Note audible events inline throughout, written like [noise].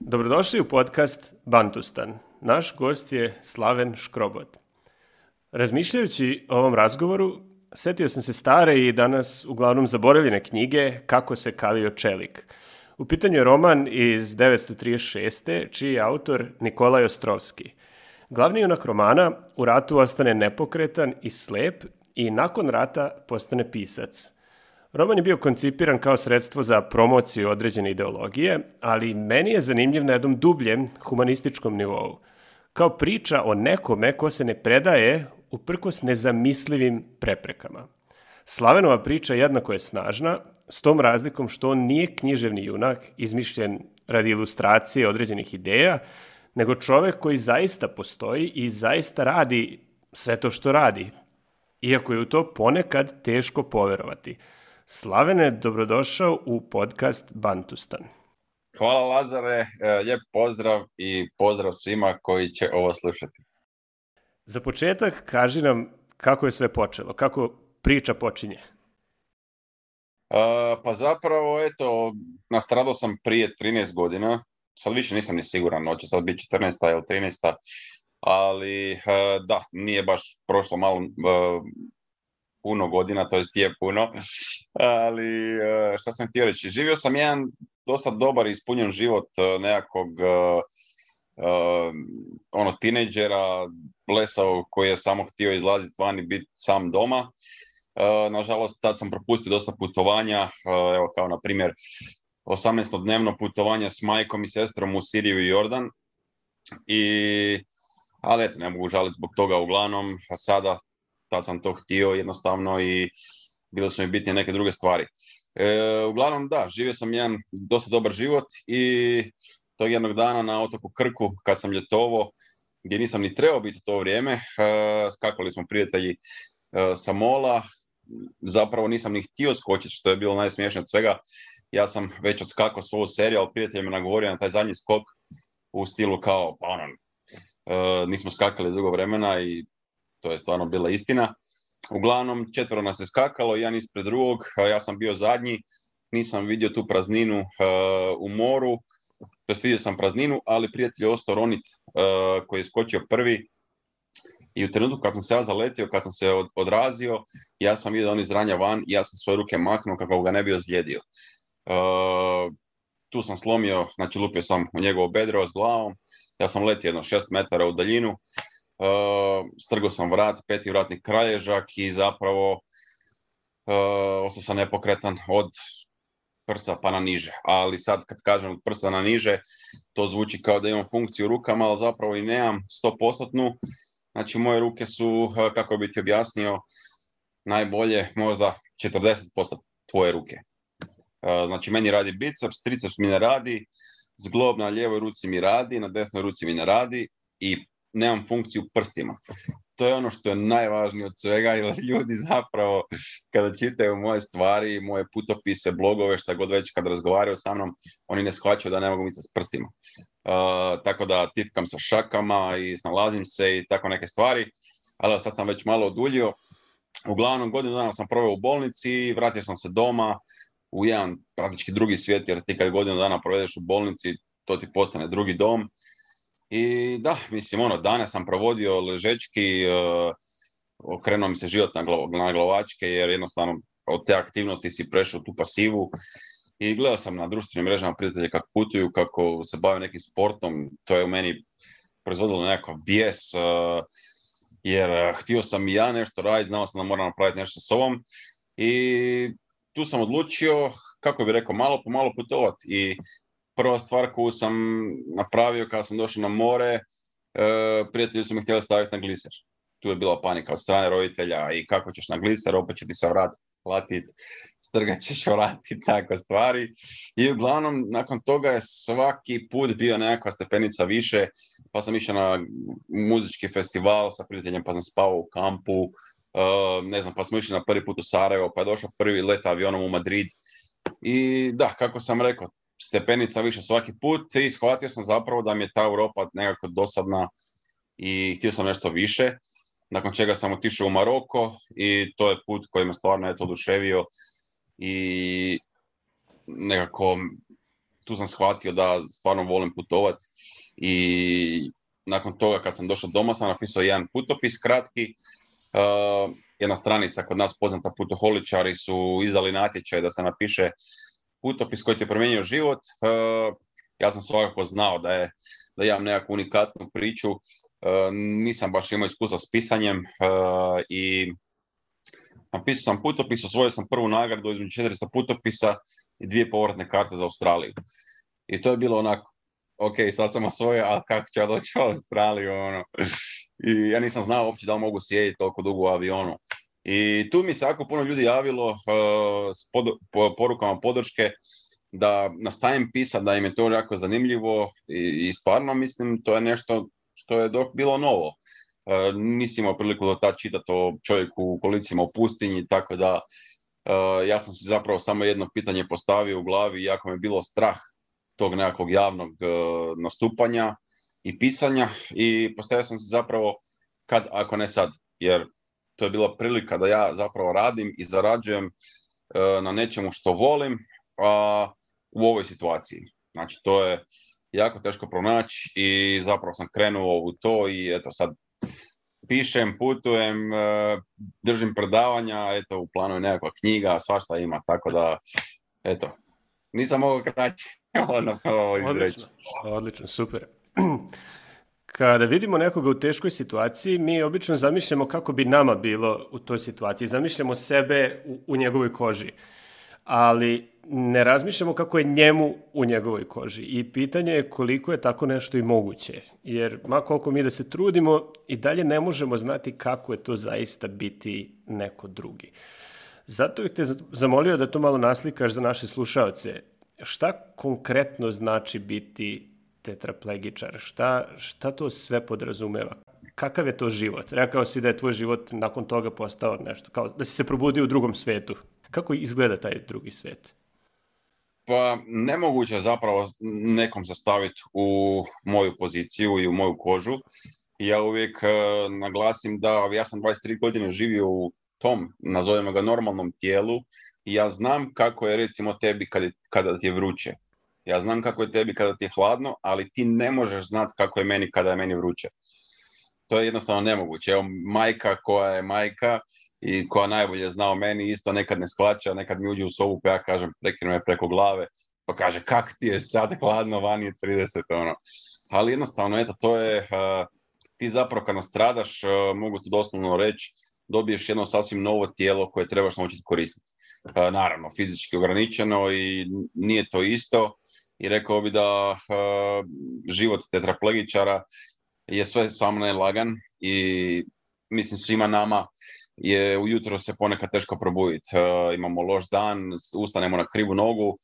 Dobrodošli u podcast Bantustan. Naš gost je Slaven Škrobot. Razmišljajući o ovom razgovoru, setio sam se stare i danas uglavnom zaboravljene knjige Kako se kalio čelik. U pitanju je roman iz 936. čiji je autor Nikolaj Ostrovski. Glavni junak romana u ratu ostane nepokretan i slep i nakon rata postane pisac – Roman je bio koncipiran kao sredstvo za promociju određene ideologije, ali meni je zanimljiv na jednom dubljem humanističkom nivou. Kao priča o nekome ko se ne predaje uprkos nezamislivim preprekama. Slavenova priča jednako je snažna, s tom razlikom što on nije književni junak izmišljen radi ilustracije određenih ideja, nego čovek koji zaista postoji i zaista radi sve to što radi, iako je u to ponekad teško poverovati – Slavene, dobrodošao u podcast Bantustan. Hvala Lazare, e, lijep pozdrav i pozdrav svima koji će ovo slušati. Za početak kaži nam kako je sve počelo, kako priča počinje. E, pa zapravo, eto, nastradao sam prije 13 godina, sad više nisam ni siguran, hoće sad biti 14. ili 13. Ali e, da, nije baš prošlo malo, puno godina, to jest je puno, ali e, šta sam htio reći, živio sam jedan dosta dobar i ispunjen život e, nekakvog uh, ono, tineđera, blesao koji je samo htio izlaziti van i biti sam doma. nažalost, tad sam propustio dosta putovanja, evo kao na primjer 18-dnevno putovanje s majkom i sestrom u Siriju i Jordan. I, ali eto, ne mogu žaliti zbog toga uglavnom. Sada tad sam to htio jednostavno i bile su mi bitne neke druge stvari. E, uglavnom da, živio sam jedan dosta dobar život i tog jednog dana na otoku Krku kad sam ljetovo, gdje nisam ni trebao biti u to vrijeme, e, skakali smo prijatelji e, sa mola, zapravo nisam ni htio skočiti što je bilo najsmiješnije od svega. Ja sam već odskakao svoju seriju, ali prijatelj me nagovorio na taj zadnji skok u stilu kao, pa ono, e, nismo skakali dugo vremena i to je stvarno bila istina. Uglavnom, četvero nas je skakalo, jedan ispred drugog, ja sam bio zadnji, nisam vidio tu prazninu eh, u moru, to vidio sam prazninu, ali prijatelj je ostao Ronit eh, koji je skočio prvi i u trenutku kad sam se ja zaletio, kad sam se odrazio, ja sam vidio da on izranja van i ja sam svoje ruke maknuo kako ga ne bi ozlijedio. Eh, tu sam slomio, znači lupio sam u njegovo bedro s glavom, ja sam letio jedno 6 metara u daljinu, Eh, strgo sam vrat, peti vratni kralježak i zapravo eh, ostao sam nepokretan od prsa pa na niže. Ali sad kad kažem od prsa na niže, to zvuči kao da imam funkciju rukama, ali zapravo i nemam 100%. Znači moje ruke su, eh, kako bi ti objasnio, najbolje možda 40% tvoje ruke. Znači meni radi biceps, triceps mi ne radi, zglob na lijevoj ruci mi radi, na desnoj ruci mi ne radi i nemam funkciju prstima. To je ono što je najvažnije od svega, jer ljudi zapravo kada čitaju moje stvari, moje putopise, blogove, šta god već, kad razgovaraju sa mnom, oni ne shvaćaju da ne mogu biti s prstima. tako da tipkam sa šakama i snalazim se i tako neke stvari, ali sad sam već malo oduljio. Uglavnom godinu dana sam proveo u bolnici, vratio sam se doma u jedan praktički drugi svijet, jer ti kad godinu dana provedeš u bolnici, to ti postane drugi dom. I da, mislim, ono, danas sam provodio ležečki, uh, okrenuo mi se život na, na glavačke, jer jednostavno od te aktivnosti si prešao tu pasivu. I gledao sam na društvenim mrežama prijatelje kako putuju, kako se bave nekim sportom. To je u meni proizvodilo nekakav bijes, e, jer e, htio sam i ja nešto raditi, znao sam da moram napraviti nešto s sobom. I tu sam odlučio, kako bi rekao, malo po malo putovati. I prva stvar koju sam napravio kada sam došao na more, e, prijatelji su me htjeli staviti na gliser. Tu je bila panika od strane roditelja i kako ćeš na gliser, opet će ti se vrat platit, strgat ćeš [laughs] tako stvari. I uglavnom, nakon toga je svaki put bio nekakva stepenica više, pa sam išao na muzički festival sa prijateljem, pa sam spao u kampu, e, ne znam, pa smo išli na prvi put u Sarajevo, pa je došao prvi let avionom u Madrid. I da, kako sam rekao, stepenica više svaki put i shvatio sam zapravo da mi je ta Europa nekako dosadna i htio sam nešto više. Nakon čega sam otišao u Maroko i to je put koji me stvarno je to oduševio i nekako tu sam shvatio da stvarno volim putovati i nakon toga kad sam došao doma sam napisao jedan putopis kratki. E, jedna stranica kod nas poznata putoholičari su izdali natječaj da se napiše putopis koji ti je promijenio život. E, ja sam svakako znao da je da imam nekakvu unikatnu priču. E, nisam baš imao iskustva s pisanjem e, i napisao sam putopis, osvojio sam prvu nagradu između 400 putopisa i dvije povratne karte za Australiju. I to je bilo onako, ok, sad sam osvojio, ali kako ću ja doći u Australiju, ono. I ja nisam znao uopće da mogu sjediti toliko dugo u avionu. I tu mi se jako puno ljudi javilo eh, s porukama podrške da nastavim pisati, da im je to jako zanimljivo i, stvarno mislim to je nešto što je dok bilo novo. Uh, imao priliku da ta čita o čovjeku u kolicima u pustinji, tako da eh, ja sam si zapravo samo jedno pitanje postavio u glavi, jako mi je bilo strah tog nekakvog javnog nastupanja i pisanja i postavio sam se zapravo kad, ako ne sad, jer to je bila prilika da ja zapravo radim i zarađujem e, na nečemu što volim u ovoj situaciji. Znači, to je jako teško pronaći i zapravo sam krenuo u to i eto sad pišem, putujem, e, držim predavanja, eto u planu je nekakva knjiga, svašta ima, tako da eto, nisam mogao kraći [laughs] ono, odlično, super. [clears throat] Kada vidimo nekoga u teškoj situaciji, mi obično zamišljamo kako bi nama bilo u toj situaciji. Zamišljamo sebe u, njegovoj koži. Ali ne razmišljamo kako je njemu u njegovoj koži i pitanje je koliko je tako nešto i moguće. Jer ma koliko mi da se trudimo i dalje ne možemo znati kako je to zaista biti neko drugi. Zato bih te zamolio da to malo naslikaš za naše slušaoce. Šta konkretno znači biti tetraplegičar, šta, šta to sve podrazumeva? Kakav je to život? Rekao si da je tvoj život nakon toga postao nešto, kao da si se probudio u drugom svetu. Kako izgleda taj drugi svet? Pa nemoguće zapravo nekom sastaviti u moju poziciju i u moju kožu. Ja uvijek e, naglasim da ja sam 23 godine živio u tom, nazovimo ga normalnom tijelu, i ja znam kako je recimo tebi kada, kada ti je vruće ja znam kako je tebi kada ti je hladno, ali ti ne možeš znati kako je meni kada je meni vruće. To je jednostavno nemoguće. Evo, majka koja je majka i koja najbolje zna o meni, isto nekad ne sklača, nekad mi uđe u sobu, pa ja kažem, prekinu me preko glave, pa kaže, kak ti je sad hladno, vani je 30, ono. Ali jednostavno, eto, to je, eh, ti zapravo kad nastradaš, eh, mogu to doslovno reći, dobiješ jedno sasvim novo tijelo koje trebaš naučiti koristiti. Eh, naravno, fizički ograničeno i nije to isto i rekao bi da e, život tetraplegičara je sve samo ne lagan i mislim svima nama je ujutro se ponekad teško probuditi. E, imamo loš dan, ustanemo na krivu nogu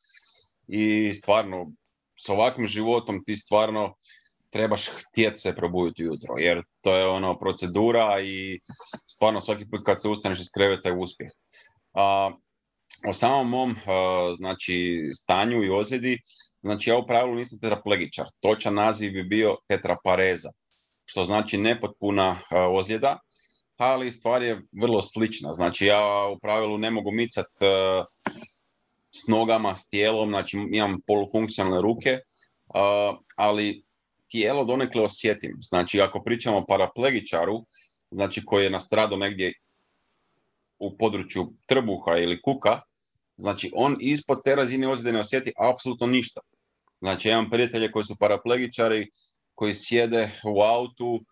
i stvarno s ovakvim životom ti stvarno trebaš htjeti se probuditi ujutro, jer to je ono procedura i stvarno svaki put kad se ustaneš iz kreveta je uspjeh. Uh, o samom mom e, znači, stanju i ozljedi Znači ja u pravilu nisam tetraplegičar. Točan naziv bi bio tetrapareza, što znači nepotpuna e, ozljeda, ali stvar je vrlo slična. Znači ja u pravilu ne mogu micat e, s nogama, s tijelom, znači imam polufunkcionalne ruke, e, ali tijelo donekle osjetim. Znači ako pričamo o paraplegičaru, znači koji je nastradao negdje u području trbuha ili kuka, znači on ispod te razine ozljede ne osjeti apsolutno ništa. Znači, imam prijatelje koji su paraplegičari, koji sjede u autu,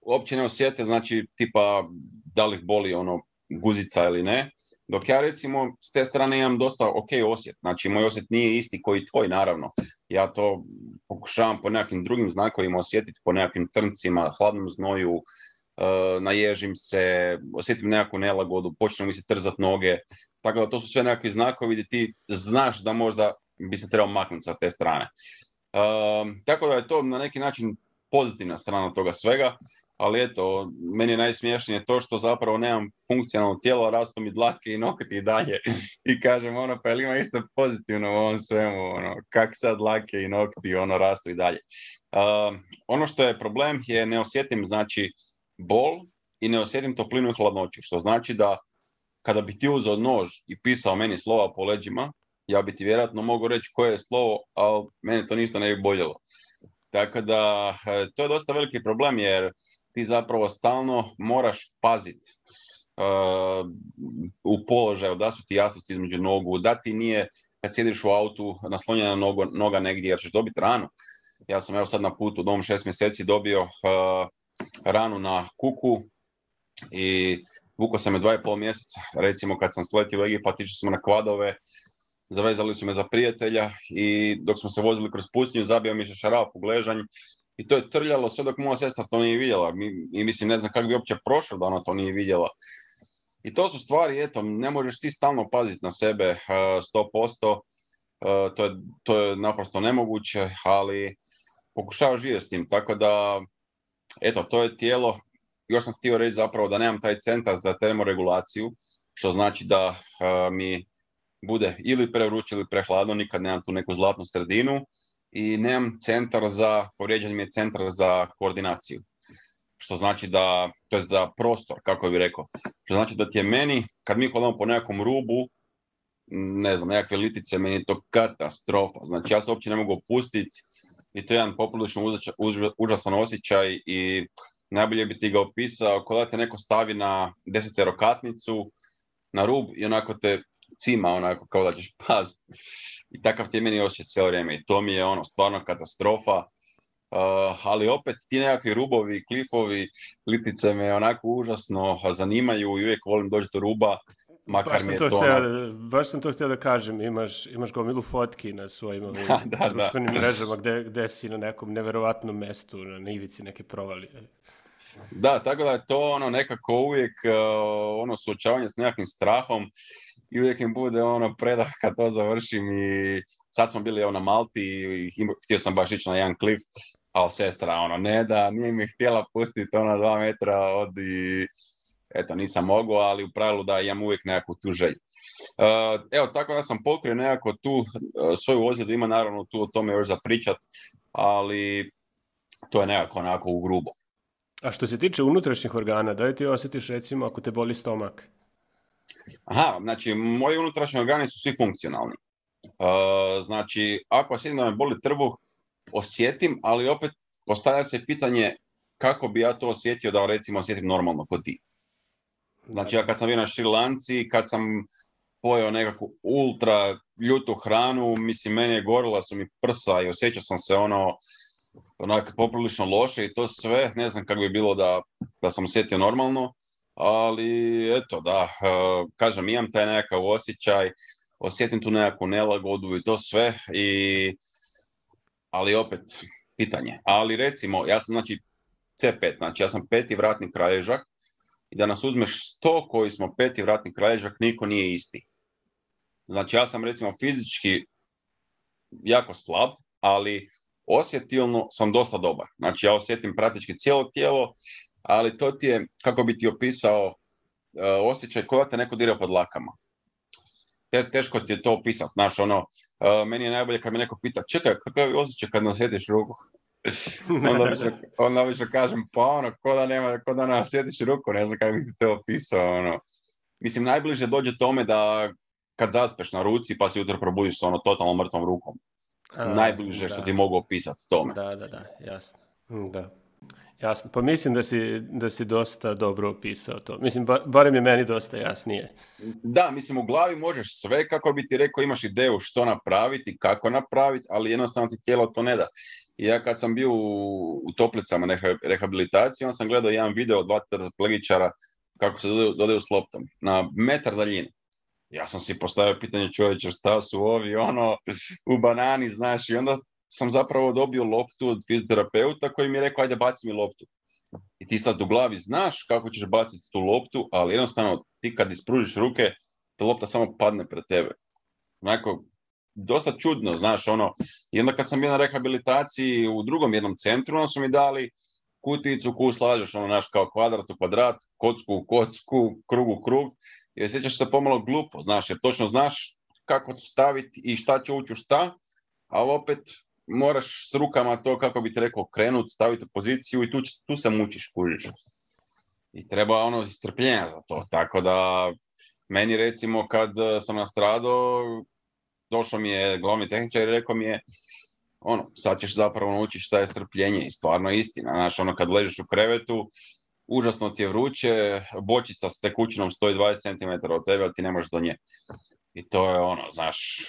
uopće ne osjete, znači, tipa, da li boli ono guzica ili ne. Dok ja recimo s te strane imam dosta ok osjet, znači moj osjet nije isti koji tvoj naravno. Ja to pokušavam po nekim drugim znakovima osjetiti, po nekim trncima, hladnom znoju, e, naježim se, osjetim nekakvu nelagodu, počnem, mi se trzat noge. Tako da to su sve nekakvi znakovi gdje ti znaš da možda bi se trebao maknuti sa te strane. Ehm, tako da je to na neki način pozitivna strana toga svega, ali eto, meni je najsmješnije to što zapravo nemam funkcionalno tijelo, rastu mi dlake i nokti i dalje. I kažem, ono, pa ima isto pozitivno u ovom svemu, ono, kak sad dlake i nokti, ono, rastu i dalje. Ehm, ono što je problem je ne osjetim, znači, bol i ne osjetim toplinu i hladnoću, što znači da kada bi ti uzeo nož i pisao meni slova po leđima, ja bi ti vjerojatno mogao reći koje je slovo, ali mene to ništa ne bi boljelo. Tako da, e, to je dosta veliki problem jer ti zapravo stalno moraš paziti e, u položaju, da su ti jasnosti između nogu, da ti nije kad sjediš u autu naslonjena noga, negdje jer ćeš dobiti ranu. Ja sam evo sad na putu u dom šest mjeseci dobio e, ranu na kuku i vukao sam je dva i pol mjeseca. Recimo kad sam sletio u Egipat, išli smo na kvadove, zavezali su me za prijatelja i dok smo se vozili kroz pustinju, zabio mi se šarap u gležanj i to je trljalo sve dok moja sestra to nije vidjela. I mislim, ne znam kako bi uopće prošlo da ona to nije vidjela. I to su stvari, eto, ne možeš ti stalno paziti na sebe 100%, eh, eh, to je, to je naprosto nemoguće, ali pokušavaš živjeti s tim, tako da, eto, to je tijelo, još sam htio reći zapravo da nemam taj centar za termoregulaciju, što znači da eh, mi bude ili prevruće ili prehladno, nikad nemam tu neku zlatnu sredinu i nemam centar za, povrijeđen mi je centar za koordinaciju. Što znači da, to je za prostor, kako bih rekao. Što znači da ti je meni, kad mi hodamo po nekom rubu, ne znam, nekakve litice, meni je to katastrofa. Znači ja se uopće ne mogu opustiti i to je jedan poprilično užasan osjećaj i najbolje bi ti ga opisao, kada te neko stavi na rokatnicu na rub i onako te cima onako kao da ćeš past. I takav ti je meni osjećaj cijelo vrijeme i to mi je ono stvarno katastrofa. Uh, ali opet ti nekakvi rubovi, klifovi, litnice me onako užasno zanimaju i uvijek volim doći do ruba. Makar baš, sam mi to htio, baš sam to htio da kažem, imaš, imaš gomilu fotki na svojim [laughs] da, društvenim mrežama gde, si na nekom neverovatnom mestu, na ivici neke provalije. Da, tako da je to ono nekako uvijek uh, ono suočavanje s nekakvim strahom i uvijek im bude ono predah kad to završim i sad smo bili evo ono, na Malti i htio sam baš ići na jedan klif, ali sestra ono ne da, nije mi htjela pustiti ona dva metra od i eto nisam mogao, ali u pravilu da imam uvijek nekakvu tu želju. E, evo tako da sam pokrio nekako tu e, svoju ozljedu, ima naravno tu o tome još za pričat, ali to je nekako onako u grubo. A što se tiče unutrašnjih organa, da li ti osjetiš recimo ako te boli stomak? Aha, znači moji unutrašnji organi su svi funkcionalni. E, znači, ako osjetim da me boli trbuh, osjetim, ali opet postavlja se pitanje kako bi ja to osjetio da recimo osjetim normalno kod ti. Znači, ja kad sam bio na Šrilanci, kad sam pojeo nekakvu ultra ljutu hranu, mislim, meni je gorila su mi prsa i osjećao sam se ono, onak poprilično loše i to sve, ne znam kako bi bilo da, da sam osjetio normalno ali eto da, e, kažem, imam taj nekakav osjećaj, osjetim tu nekakvu nelagodu i to sve, i, ali opet, pitanje. Ali recimo, ja sam znači C5, znači ja sam peti vratni kralježak, i da nas uzmeš sto koji smo peti vratni kralježak, niko nije isti. Znači ja sam recimo fizički jako slab, ali osjetilno sam dosta dobar. Znači ja osjetim praktički cijelo tijelo ali to ti je, kako bi ti opisao, eh, osjećaj koja te neko dira pod lakama. Te, teško ti je to opisati, znaš, ono, eh, meni je najbolje kad me neko pita, čekaj, kako je osjećaj kad nasjetiš ruku? [laughs] onda, obično, onda obično kažem, pa ono, ko da, nema, ko da nasjetiš ruku, ne znam kako bi ti to opisao, ono. Mislim, najbliže dođe tome da kad zaspeš na ruci pa se jutro probudiš s ono totalno mrtvom rukom. A, Najbliže što ti mogu opisati tome. Da, da, da, jasno. Da. Jasno, pa mislim da si, da si dosta dobro opisao to. Mislim, barem je meni dosta jasnije. Da, mislim, u glavi možeš sve, kako bi ti rekao, imaš ideju što napraviti, kako napraviti, ali jednostavno ti tijelo to ne da. Ja kad sam bio u, toplicama na rehabilitaciji, onda sam gledao jedan video od dva kako se dodaju, dodaju s loptom, na metar daljine. Ja sam si postavio pitanje čovječe šta su ovi, ono, u banani, znaš, i onda sam zapravo dobio loptu od fizioterapeuta koji mi je rekao, ajde baci mi loptu. I ti sad u glavi znaš kako ćeš baciti tu loptu, ali jednostavno ti kad ispružiš ruke, ta lopta samo padne pred tebe. Onako, dosta čudno, znaš, ono, i kad sam bio na rehabilitaciji u drugom jednom centru, ono su mi dali kuticu koju slažeš, ono, naš, kao kvadrat u kvadrat, kocku u kocku, krug u krug, i osjećaš se pomalo glupo, znaš, jer točno znaš kako staviti i šta će ući u šta, ali opet moraš s rukama to, kako bi ti rekao, krenut, staviti u poziciju i tu, tu se mučiš, kužiš. I treba ono strpljenja za to. Tako da, meni recimo kad e, sam nastradao, došao mi je glavni tehničar i rekao mi je ono, sad ćeš zapravo naučiti šta je strpljenje i stvarno istina. Znaš, ono kad ležiš u krevetu, užasno ti je vruće, bočica s tekućinom stoji 20 cm od tebe, a ti ne možeš do nje. I to je ono, znaš,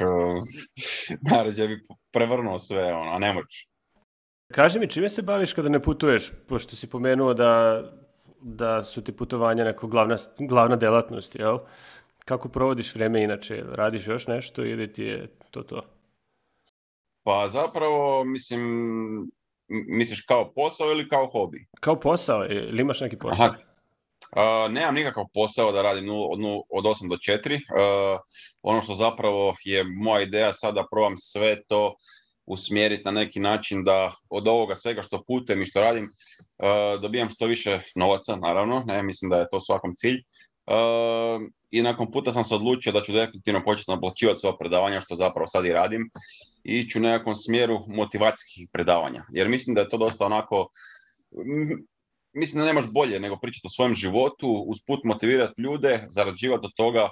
[laughs] naređe bi prevrnuo sve, ono, a ne moći. Kaži mi, čime se baviš kada ne putuješ? Pošto si pomenuo da, da su ti putovanja neka glavna, glavna delatnost, jel? Kako provodiš vrijeme inače? Radiš još nešto ili ti je to to? Pa zapravo, mislim, misliš kao posao ili kao hobi? Kao posao, ili imaš neki posao? nemam nikakav posao da radim od, od 8 do 4. ono što zapravo je moja ideja sada probam sve to usmjeriti na neki način da od ovoga svega što putujem i što radim uh, dobijam što više novaca, naravno. Ne, mislim da je to svakom cilj. I nakon puta sam se odlučio da ću definitivno početi naplaćivati svoja predavanja što zapravo sad i radim i ću u nekakvom smjeru motivacijskih predavanja. Jer mislim da je to dosta onako mislim da nemaš bolje nego pričati o svojem životu, usput motivirati ljude, zarađivati od toga,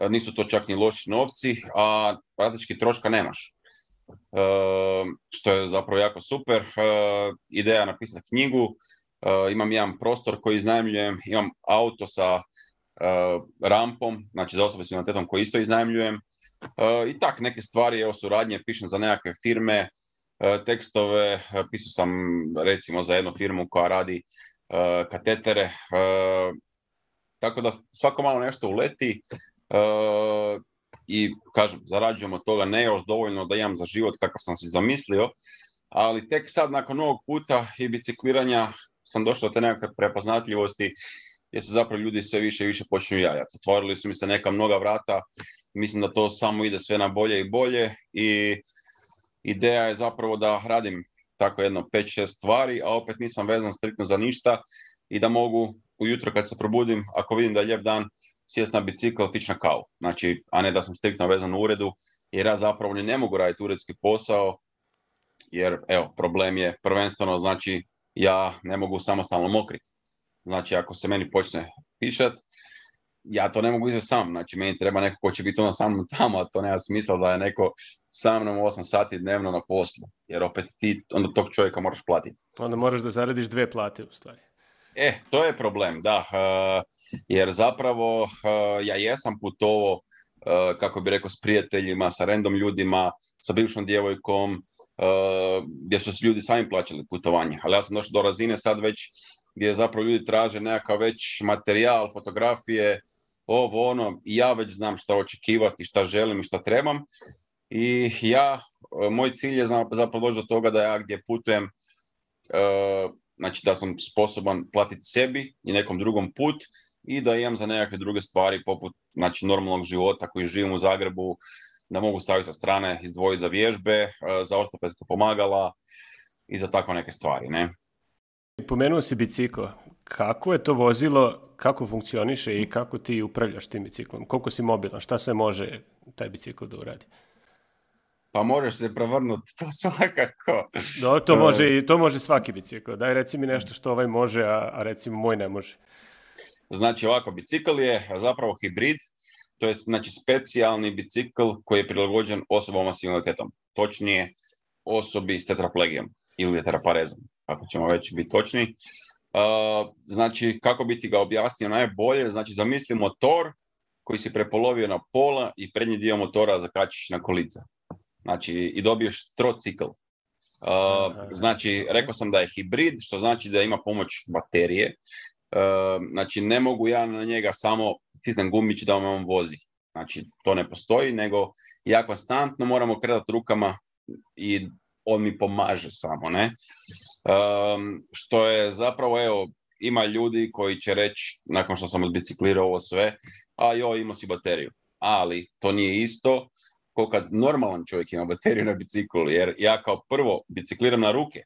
e, nisu to čak ni loši novci, a praktički troška nemaš. E, što je zapravo jako super. E, ideja je napisati knjigu, imam jedan prostor koji iznajmljujem, imam auto sa rampom, znači za osobe s invaliditetom koji isto iznajmljujem. I tak, neke stvari, evo suradnje, pišem za nekakve firme, E, tekstove. E, pisao sam recimo za jednu firmu koja radi e, katetere. Tako da svako malo nešto uleti i kažem, zarađujem od toga ne još dovoljno da imam za život kakav sam si zamislio, ali tek sad nakon ovog puta i bicikliranja sam došao do te nekakve prepoznatljivosti gdje se zapravo ljudi sve više i više počinju jajati, Otvorili su mi se neka mnoga vrata, mislim da to samo ide sve na bolje i bolje i ideja je zapravo da radim tako jedno 5-6 stvari, a opet nisam vezan striktno za ništa i da mogu ujutro kad se probudim, ako vidim da je lijep dan, sjest na bicikl, otići na kavu. Znači, a ne da sam striktno vezan u uredu, jer ja zapravo ne mogu raditi uredski posao, jer evo, problem je prvenstveno, znači, ja ne mogu samostalno mokriti. Znači, ako se meni počne pišati ja to ne mogu izvesti sam, znači meni treba neko ko će biti ono sa mnom tamo, a to nema smisla da je neko sa mnom 8 sati dnevno na poslu, jer opet ti onda tog čovjeka moraš platiti. Pa onda moraš da zaradiš dve plate u stvari. E, to je problem, da, eh, jer zapravo eh, ja jesam putovao eh, kako bi rekao, s prijateljima, sa random ljudima, sa bivšom djevojkom, gdje su ljudi sami plaćali putovanje. Ali ja sam došao do razine sad već gdje zapravo ljudi traže nekakav već materijal, fotografije, ovo ono, i ja već znam šta očekivati, šta želim i šta trebam. I ja, e, moj cilj je zapravo doći do toga da ja gdje putujem, e, znači da sam sposoban platiti sebi i nekom drugom put i da imam za nekakve druge stvari poput znači, normalnog života koji živim u Zagrebu, da mogu staviti sa strane, izdvojiti za vježbe, e, za ortopedske pomagala i za tako neke stvari. Ne? Pomenuo si biciklo. Kako je to vozilo, kako funkcioniše i kako ti upravljaš tim biciklom? Koliko si mobilan? Šta sve može taj bicikl da uradi? Pa moraš se prevrnuti, [laughs] to svakako. No to, može, to može svaki bicikl. Daj, reci mi nešto što ovaj može, a, a recimo moj ne može. Znači ovako, bicikl je zapravo hibrid, to je znači specijalni bicikl koji je prilagođen osobama s invaliditetom. Točnije, osobi s tetraplegijom ili tetraparezom ako ćemo već biti točni. E, znači, kako bi ti ga objasnio najbolje, znači zamisli motor koji si prepolovio na pola i prednji dio motora zakačiš na kolica. Znači, i dobiješ trocikl. E, znači, rekao sam da je hibrid, što znači da ima pomoć baterije. E, znači, ne mogu ja na njega samo cisnem gumić da on vozi. Znači, to ne postoji, nego ja konstantno moramo kredati rukama i on mi pomaže samo, ne? što je zapravo, evo, ima ljudi koji će reći, nakon što sam odbiciklirao ovo sve, a jo, imao si bateriju. Ali to nije isto ko kad normalan čovjek ima bateriju na biciklu, jer ja kao prvo bicikliram na ruke,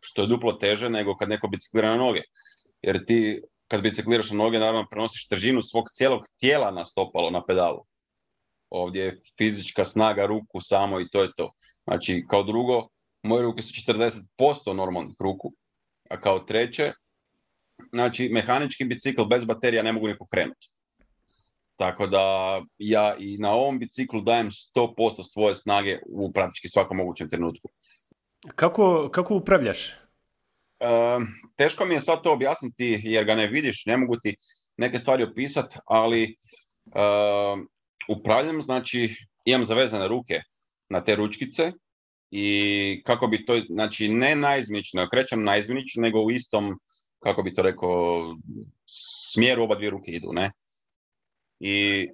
što je duplo teže nego kad neko biciklira na noge. Jer ti kad bicikliraš na noge, naravno prenosiš tržinu svog cijelog tijela na stopalo, na pedalu. Ovdje je fizička snaga ruku samo i to je to. Znači, kao drugo, moje ruke su 40% normalnih ruku. A kao treće, znači, mehanički bicikl bez baterija ne mogu ni pokrenuti. Tako da ja i na ovom biciklu dajem 100% svoje snage u praktički svakom mogućem trenutku. Kako, kako upravljaš? E, teško mi je sad to objasniti jer ga ne vidiš, ne mogu ti neke stvari opisati, ali upravljam, znači imam zavezane ruke na te ručkice i kako bi to, znači ne naizmično, krećem nego u istom, kako bi to rekao, smjeru oba dvije ruke idu, ne? I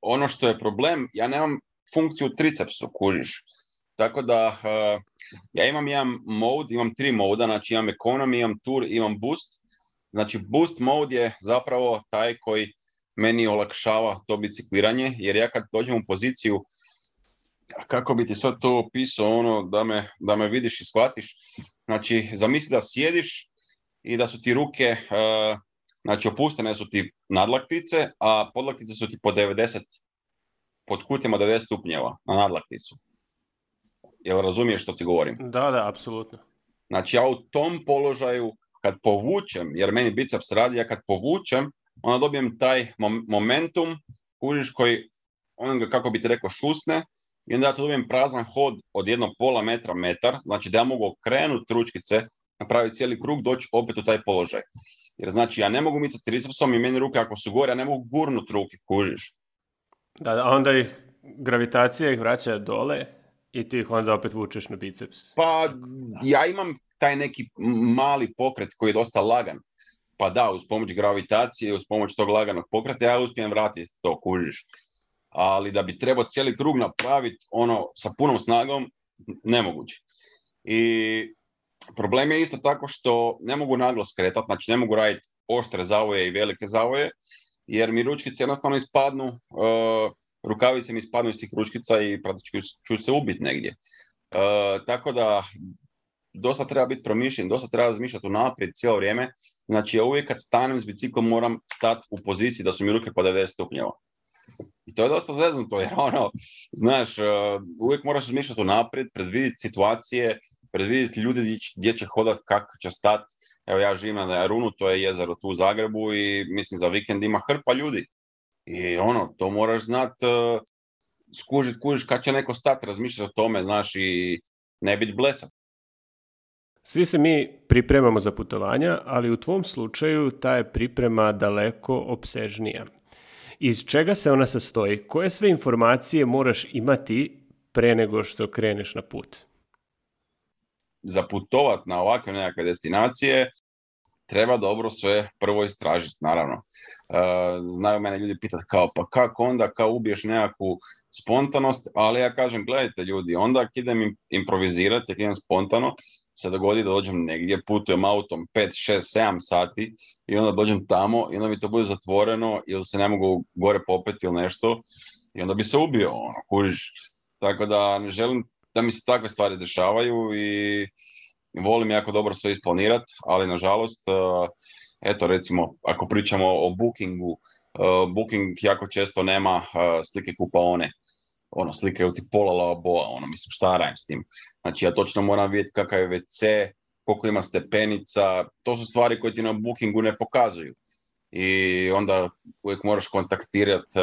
ono što je problem, ja nemam funkciju tricepsu, kužiš. Tako da eh, ja imam jedan mode, imam tri moda, znači imam economy, imam tour, imam boost. Znači boost mode je zapravo taj koji meni olakšava to bicikliranje, jer ja kad dođem u poziciju, kako bi ti sad to opisao, ono, da me, da me vidiš i shvatiš, znači, zamisli da sjediš i da su ti ruke, e, znači, opuštene su ti nadlaktice, a podlaktice su ti po 90, pod kutima 90 stupnjeva na nadlakticu. Jel razumiješ što ti govorim? Da, da, apsolutno. Znači, ja u tom položaju, kad povučem, jer meni biceps radi, ja kad povučem, onda dobijem taj momentum, kužiš koji, on ga, kako bi ti rekao, šusne, i onda ja tu dobijem prazan hod od jedno pola metra, metar, znači da ja mogu okrenuti ručkice, napraviti cijeli krug, doći opet u taj položaj. Jer znači ja ne mogu micati tricepsom i meni ruke ako su gore, ja ne mogu gurnut ruke, kužiš. Da, da, onda ih gravitacija ih vraća dole i ti ih onda opet vučeš na biceps. Pa ja imam taj neki mali pokret koji je dosta lagan pa da, uz pomoć gravitacije, uz pomoć tog laganog pokreta, ja uspijem vratiti to, kužiš. Ali da bi trebao cijeli krug napraviti, ono, sa punom snagom, nemoguće. I problem je isto tako što ne mogu naglo skretati, znači ne mogu raditi oštre zavoje i velike zavoje, jer mi ručkice jednostavno ispadnu, uh, rukavice mi ispadnu iz tih ručkica i praktički ću se ubiti negdje. Eh, tako da dosta treba biti promišljen, dosta treba razmišljati unaprijed cijelo vrijeme. Znači ja uvijek kad stanem s biciklom moram stati u poziciji da su mi ruke po 90 stupnjeva. I to je dosta zeznuto jer ono, znaš, e, uvijek moraš razmišljati unaprijed, predvidjeti situacije, predvidjeti ljudi gdje će hodati, kako će stati. Evo ja živim na runu to je jezero tu u Zagrebu i mislim za vikend ima hrpa ljudi. I ono, to moraš znat, e, skužit, kužiš kad će neko stati, razmišljati o tome, znaš, i ne biti blesan. Svi se mi pripremamo za putovanja, ali u tvom slučaju ta je priprema daleko opsežnija. Iz čega se ona sastoji? Koje sve informacije moraš imati pre nego što kreneš na put? Za putovat na ovakve nekakve destinacije treba dobro sve prvo istražiti, naravno. E, znaju mene ljudi pitati kao, pa kako onda, kao ubiješ nekakvu spontanost, ali ja kažem, gledajte ljudi, onda idem improvizirati, idem spontano, se dogodi da dođem negdje, putujem autom 5, 6, 7 sati i onda dođem tamo i onda mi to bude zatvoreno ili se ne mogu gore popeti ili nešto i onda bi se ubio, ono, Tako da ne želim da mi se takve stvari dešavaju i volim jako dobro sve isplanirati, ali nažalost, e, eto recimo, ako pričamo o bookingu, e, booking jako često nema e, slike kupaone ono, slikaju ti pola boa ono, mislim, šta radim s tim. Znači, ja točno moram vidjeti kakav je WC, koliko ima stepenica, to su stvari koje ti na bookingu ne pokazuju. I onda uvijek moraš kontaktirati eh,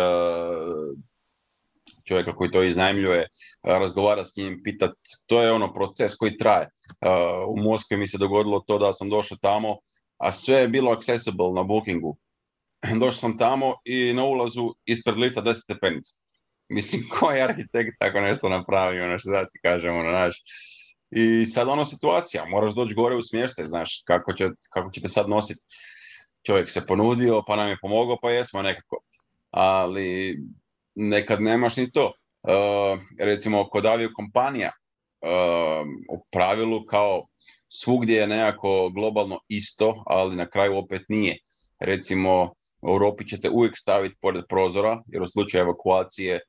čovjeka koji to iznajmljuje, razgovara s njim, pitat, to je ono proces koji traje. Eh, u Moskvi mi se dogodilo to da sam došao tamo, a sve je bilo accessible na bookingu. [clears throat] Došao sam tamo i na ulazu ispred lifta 10 stepenica. Mislim, [laughs] koji je arhitekt tako nešto napravi, ono što da ti kažem, ono, znaš. I sad ono situacija, moraš doći gore u smješte, znaš, kako, će, kako ćete sad nositi. Čovjek se ponudio, pa nam je pomogao, pa jesmo nekako. Ali nekad nemaš ni to. E, recimo, kod avio kompanija, e, u pravilu kao svugdje je nekako globalno isto, ali na kraju opet nije. Recimo, u Europi ćete uvijek staviti pored prozora, jer u slučaju evakuacije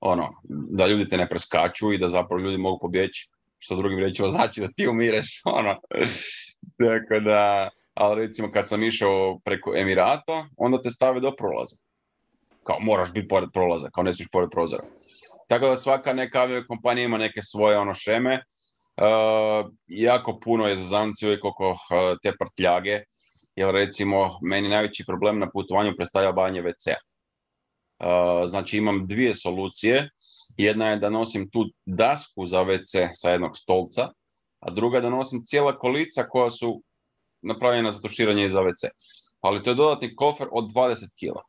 ono, da ljudi te ne preskaču i da zapravo ljudi mogu pobjeći, što drugim riječima znači da ti umireš, [laughs] ono. Tako da, ali recimo kad sam išao preko Emirata, onda te stave do prolaza. Kao moraš biti pored prolaza, kao ne smiješ pored prozora. Tako da svaka neka aviokompanija ima neke svoje ono šeme. E, jako puno je za zanci uvijek oko eh, te prtljage, jer recimo meni najveći problem na putovanju predstavlja banje WC-a Eh, znači imam dvije solucije. Jedna je da nosim tu dasku za WC sa jednog stolca, a druga je da nosim cijela kolica koja su napravljena za tuširanje za WC. Ali to je dodatni kofer od 20 kila.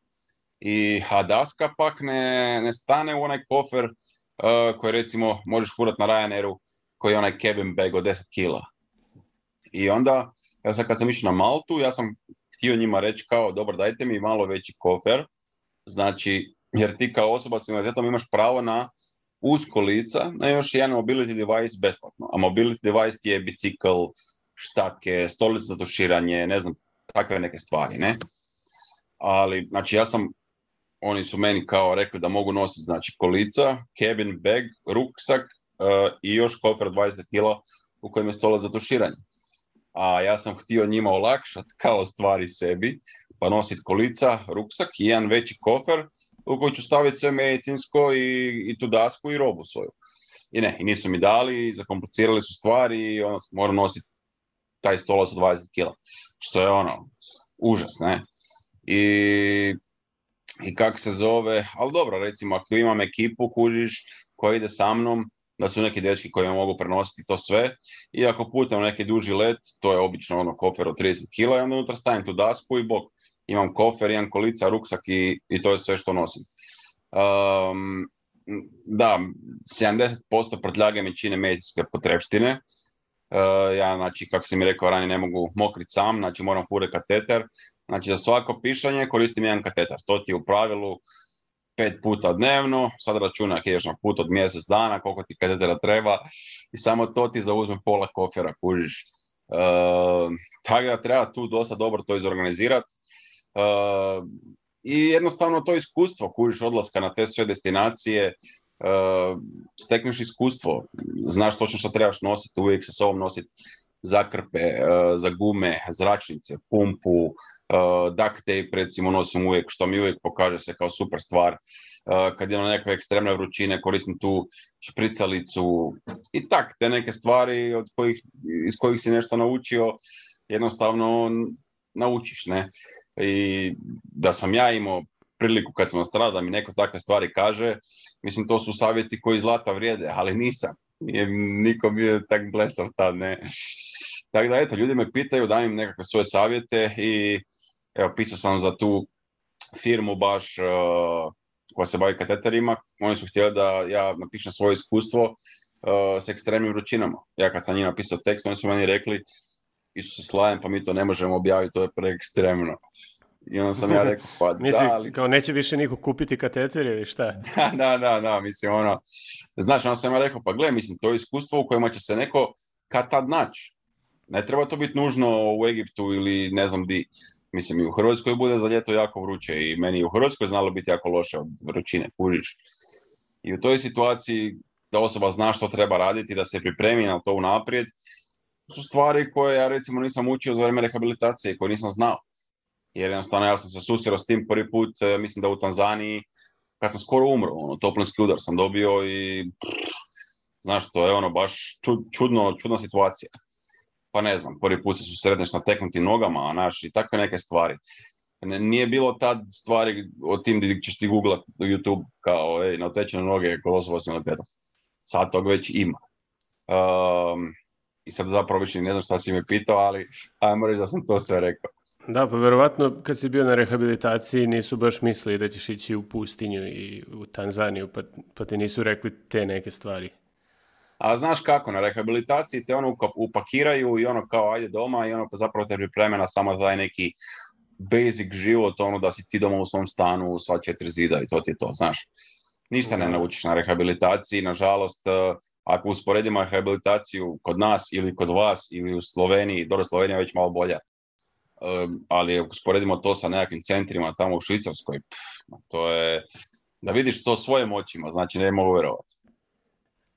I a daska pak ne, ne stane u onaj kofer eh, koji recimo možeš furat na Ryanairu koji je onaj cabin bag od 10 kila. I onda, evo sad kad sam išao na Maltu, ja sam htio njima reći kao, dobro, dajte mi malo veći kofer, Znači, jer ti kao osoba s invaliditetom imaš pravo na uz kolica na još jedan mobility device besplatno. A mobility device ti je bicikl, štake, stolica za tuširanje, ne znam, takve neke stvari, ne? Ali, znači, ja sam, oni su meni kao rekli da mogu nositi, znači, kolica, cabin bag, ruksak eh, i još kofer 20 kilo u kojem je stola za tuširanje. A ja sam htio njima olakšati kao stvari sebi, pa nositi kolica, ruksak i jedan veći kofer u koji ću staviti sve medicinsko i, i tu dasku i robu svoju. I ne, i nisu mi dali, zakomplicirali su stvari i onda moram nositi taj stolac od 20 kila. Što je ono, užas, ne? I, i kak se zove, ali dobro, recimo, ako imam ekipu, kužiš, koja ide sa mnom, da su neki dečki koji mogu prenositi to sve. I ako putem neki duži let, to je obično ono kofer od 30 kila, i onda unutra stavim tu dasku i bok imam kofer, imam kolica, ruksak i, i to je sve što nosim. Ehm, da, 70% prtljage mi čine medicinske potrepštine. Uh, ja, znači, kako sam mi rekao ranije, ne mogu mokrit sam, znači moram fure kateter. Znači, za svako pišanje koristim jedan kateter. To ti je u pravilu pet puta dnevno, sad računa ako na put od mjesec dana, koliko ti katetera treba i samo to ti zauzme pola kofera, kužiš. Uh, tako da treba tu dosta dobro to izorganizirati. Ehm, I jednostavno to iskustvo, kužiš odlaska na te sve destinacije, ehm, stekneš iskustvo, znaš točno što trebaš nositi, uvijek s sobom nositi zakrpe, zagume, ehm, za gume, zračnice, pumpu, duct tape recimo nosim uvijek, što mi uvijek pokaže se kao super stvar. Kad imam nekakve ekstremne vrućine, koristim tu špricalicu i tak, te neke stvari od kojih, iz kojih si nešto naučio, jednostavno naučiš, ne i da sam ja imao priliku kad sam nastradao da mi neko takve stvari kaže, mislim to su savjeti koji zlata vrijede, ali nisam. Nije niko bio tak blesav tad, ne. Tako da, eto, ljudi me pitaju, dajem im nekakve svoje savjete i evo, pisao sam za tu firmu baš e, koja se bavi kateterima. Oni su htjeli da ja napišem svoje iskustvo e, s ekstremnim vrućinama. Ja kad sam njih napisao tekst, oni su meni rekli Isus se pa mi to ne možemo objaviti, to je preekstremno. I onda sam ja [laughs] rekao, pa mislim, ali... kao neće više niko kupiti kateter ili šta? [laughs] da, da, da, da, mislim, ono, znaš, onda sam ja rekao, pa gle, mislim, to je iskustvo u kojima će se neko kad tad naći. Ne treba to biti nužno u Egiptu ili ne znam di. Mislim, i u Hrvatskoj bude za ljeto jako vruće i meni u Hrvatskoj znalo biti jako loše od vrućine, kužiš. I u toj situaciji da osoba zna što treba raditi, da se pripremi na to unaprijed su stvari koje ja recimo nisam učio za vrijeme rehabilitacije, koje nisam znao. Jer jednostavno ja sam se susreo s tim prvi put, e, mislim da u Tanzaniji, kad sam skoro umro, ono, toplinski udar sam dobio i znaš to je ono baš čudno, čudna situacija. Pa ne znam, prvi put se susretneš na teknutim nogama, a naš i takve neke stvari. Nije bilo tad stvari o tim gdje ćeš ti googlat YouTube kao, ej, na otečene noge kod osoba s Sad tog već ima. Ehm, i sad zapravo više ne znam šta si me pitao, ali ajmo reći da sam to sve rekao. Da, pa verovatno kad si bio na rehabilitaciji nisu baš mislili da ćeš ići u pustinju i u Tanzaniju, pa, pa ti nisu rekli te neke stvari. A znaš kako, na rehabilitaciji te ono upakiraju i ono kao ajde doma i ono pa zapravo te pripremena samo taj neki basic život, ono da si ti doma u svom stanu, u sva četiri zida i to ti je to, znaš. Ništa ne naučiš na rehabilitaciji, nažalost, eh, ako usporedimo rehabilitaciju kod nas ili kod vas ili u Sloveniji, dobro Slovenija je već malo bolja, ali ako usporedimo to sa nekakvim centrima tamo u Švicarskoj, to je, da vidiš to svojim očima, znači ne mogu vjerovati.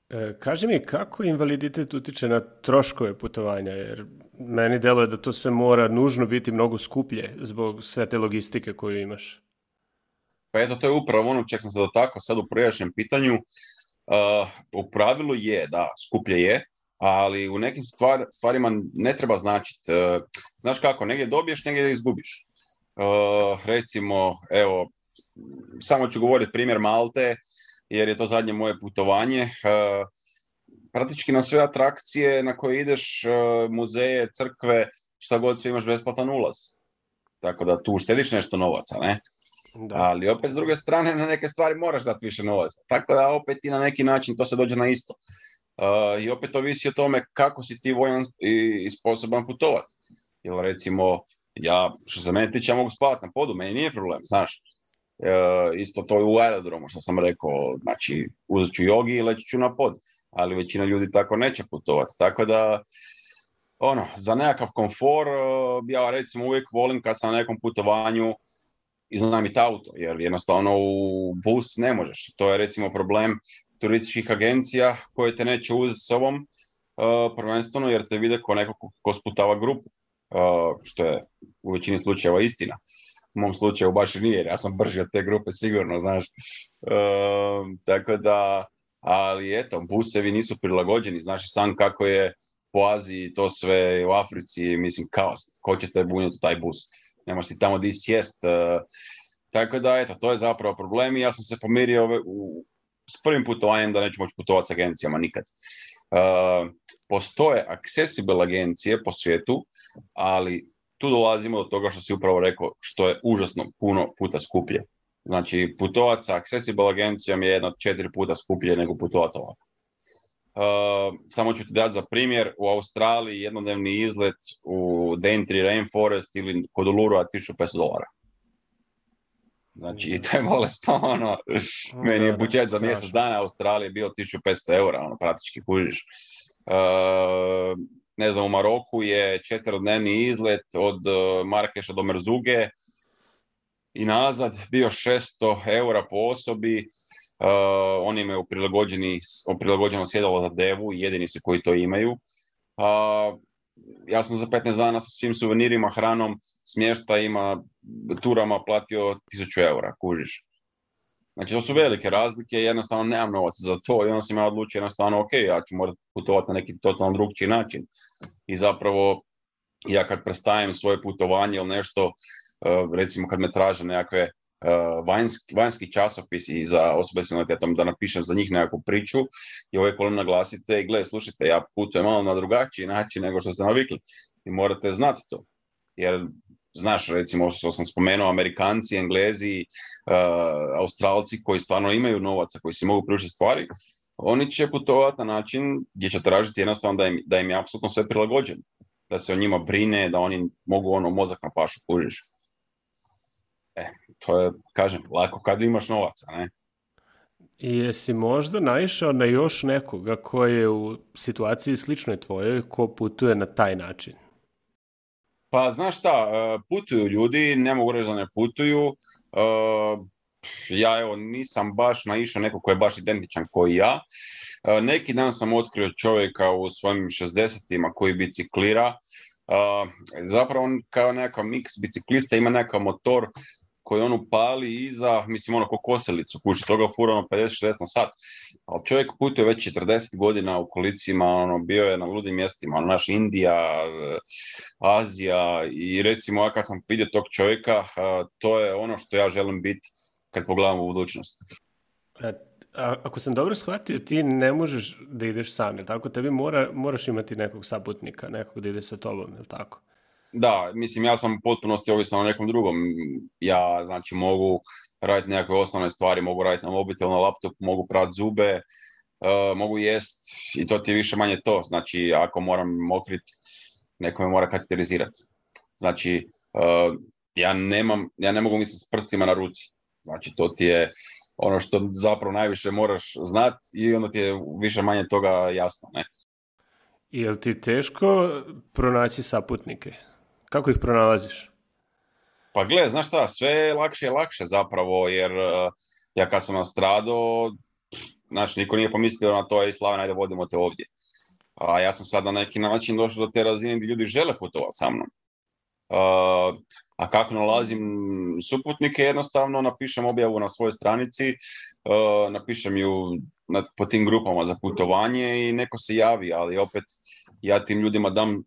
E, kaži mi, kako invaliditet utiče na troškove putovanja? Jer meni deluje da to sve mora nužno biti mnogo skuplje zbog sve te logistike koju imaš. Pa eto, to je upravo ono čekam sam se dotakao sad u prijašnjem pitanju. Uh, u pravilu je, da, skuplje je, ali u nekim stvar, stvarima ne treba značiti. E, znaš kako, negdje dobiješ, negdje izgubiš. Uh, recimo, evo, samo ću govoriti primjer Malte, jer je to zadnje moje putovanje. E, praktički na sve atrakcije na koje ideš, muzeje, crkve, šta god sve imaš besplatan ulaz. Tako da tu štediš nešto novaca, ne? Da. Ali opet s druge strane na neke stvari moraš dati više novaca. Tako da opet i na neki način to se dođe na isto. Uh, I opet ovisi o tome kako si ti vojan i sposoban putovati. Jer recimo, ja, što se mene tiče, ja mogu spavati na podu, meni nije problem, znaš. Uh, isto to je u aerodromu, što sam rekao, znači uzet ću jogi i leći ću na pod, ali većina ljudi tako neće putovati, tako da ono, za nekakav komfor uh, ja recimo uvijek volim kad sam na nekom putovanju iznajmiti auto, jer jednostavno u bus ne možeš. To je recimo problem turističkih agencija koje te neće uzeti s sobom, uh, prvenstveno jer te vide ko neko ko sputava grupu, uh, što je u većini slučajeva istina. U mom slučaju baš i nije, ja sam brži od te grupe sigurno, znaš. Uh, tako da, ali eto, busevi nisu prilagođeni, znaš sam kako je po Aziji to sve u Africi, mislim kaos, ko će te bunjati taj bus ne tamo di sjest. E, tako da, eto, to je zapravo problem i ja sam se pomirio u, s prvim putovanjem da neću moći putovati s agencijama nikad. E, postoje accessible agencije po svijetu, ali tu dolazimo do toga što si upravo rekao, što je užasno puno puta skuplje. Znači, putovat sa accessible agencijom je jedno četiri puta skuplje nego putovat ovako. E, samo ću ti dati za primjer, u Australiji jednodnevni izlet u Dentri Dentry Rainforest ili kod Ulurua 1500 dolara. Znači, i to je bolestno, [laughs] ono, [laughs] meni je budžet za mjesec dana Australije bio 1500 eura, ono, praktički kužiš. E, ne znam, u Maroku je četirodnevni izlet od e, Markeša do Merzuge i nazad bio 600 eura po osobi. E, oni imaju prilagođeno sjedalo za devu, jedini su koji to imaju ja sam za 15 dana sa svim suvenirima, hranom, smještajima, turama platio 1000 eura, kužiš. Znači, to su velike razlike, jednostavno nemam novaca za to i onda sam ja odlučio jednostavno, ok, ja ću morati putovati na neki totalno drugčiji način. I zapravo, ja kad prestajem svoje putovanje ili nešto, eh, recimo kad me traže nekakve Eh, vanjski, vanjski i za osobe s invaliditetom, da napišem za njih nekakvu priču i ovaj kolom naglasite i gle, slušajte, ja putujem malo na drugačiji način nego što ste navikli i morate znati to. Jer znaš, recimo što sam spomenuo, Amerikanci, Englezi, uh, Australci koji stvarno imaju novaca, koji si mogu priučiti stvari, oni će putovati na način gdje će tražiti jednostavno da im, da im je apsolutno sve prilagođeno. Da se o njima brine, da oni mogu ono mozak na pašu, kuriš to je, kažem, lako kada imaš novaca, ne? jesi možda naišao na još nekoga koji je u situaciji sličnoj tvojoj ko putuje na taj način? Pa znaš šta, e, putuju ljudi, ne mogu reći da ne putuju. E, ja evo nisam baš naišao neko koji je baš identičan koji ja. E, neki dan sam otkrio čovjeka u svojim 60-ima koji biciklira. Zapravo on kao nekakav miks biciklista ima nekakav motor koji on upali iza, mislim ono ko koselicu, kući toga fura ono 50-60 na sat. Ali čovjek putuje već 40 godina u kolicima, ono, bio je na ludim mjestima, ono, naš Indija, eh, Azija i recimo ja kad sam vidio tog čovjeka, eh, to je ono što ja želim biti kad pogledam u budućnost. E, ako sam dobro shvatio, ti ne možeš da ideš sam, jel tako? Tebi mora, moraš imati nekog saputnika, nekog da ide sa tobom, jel tako? Da, mislim, ja sam potpunosti ovisan o nekom drugom. Ja, znači, mogu raditi nekakve osnovne stvari, mogu raditi na mobitel, na laptop, mogu prati zube, e, mogu jest i to ti je više manje to. Znači, ako moram mokrit, neko me mora kateterizirati. Znači, e, ja, nemam, ja ne mogu misliti s prstima na ruci. Znači, to ti je ono što zapravo najviše moraš znat i onda ti je više manje toga jasno, ne? Je li ti teško pronaći saputnike? Kako ih pronalaziš? Pa gle, znaš šta, sve lakše i lakše zapravo, jer e, ja kad sam nastradao, znaš, niko nije pomislio na to, i slavena ajde vodimo te ovdje. A ja sam sad na neki način došao do te razine gdje ljudi žele putovati sa mnom. E, a kako nalazim suputnike, jednostavno napišem objavu na svojoj stranici, e, napišem ju po tim grupama za putovanje i neko se javi, ali opet ja tim ljudima dam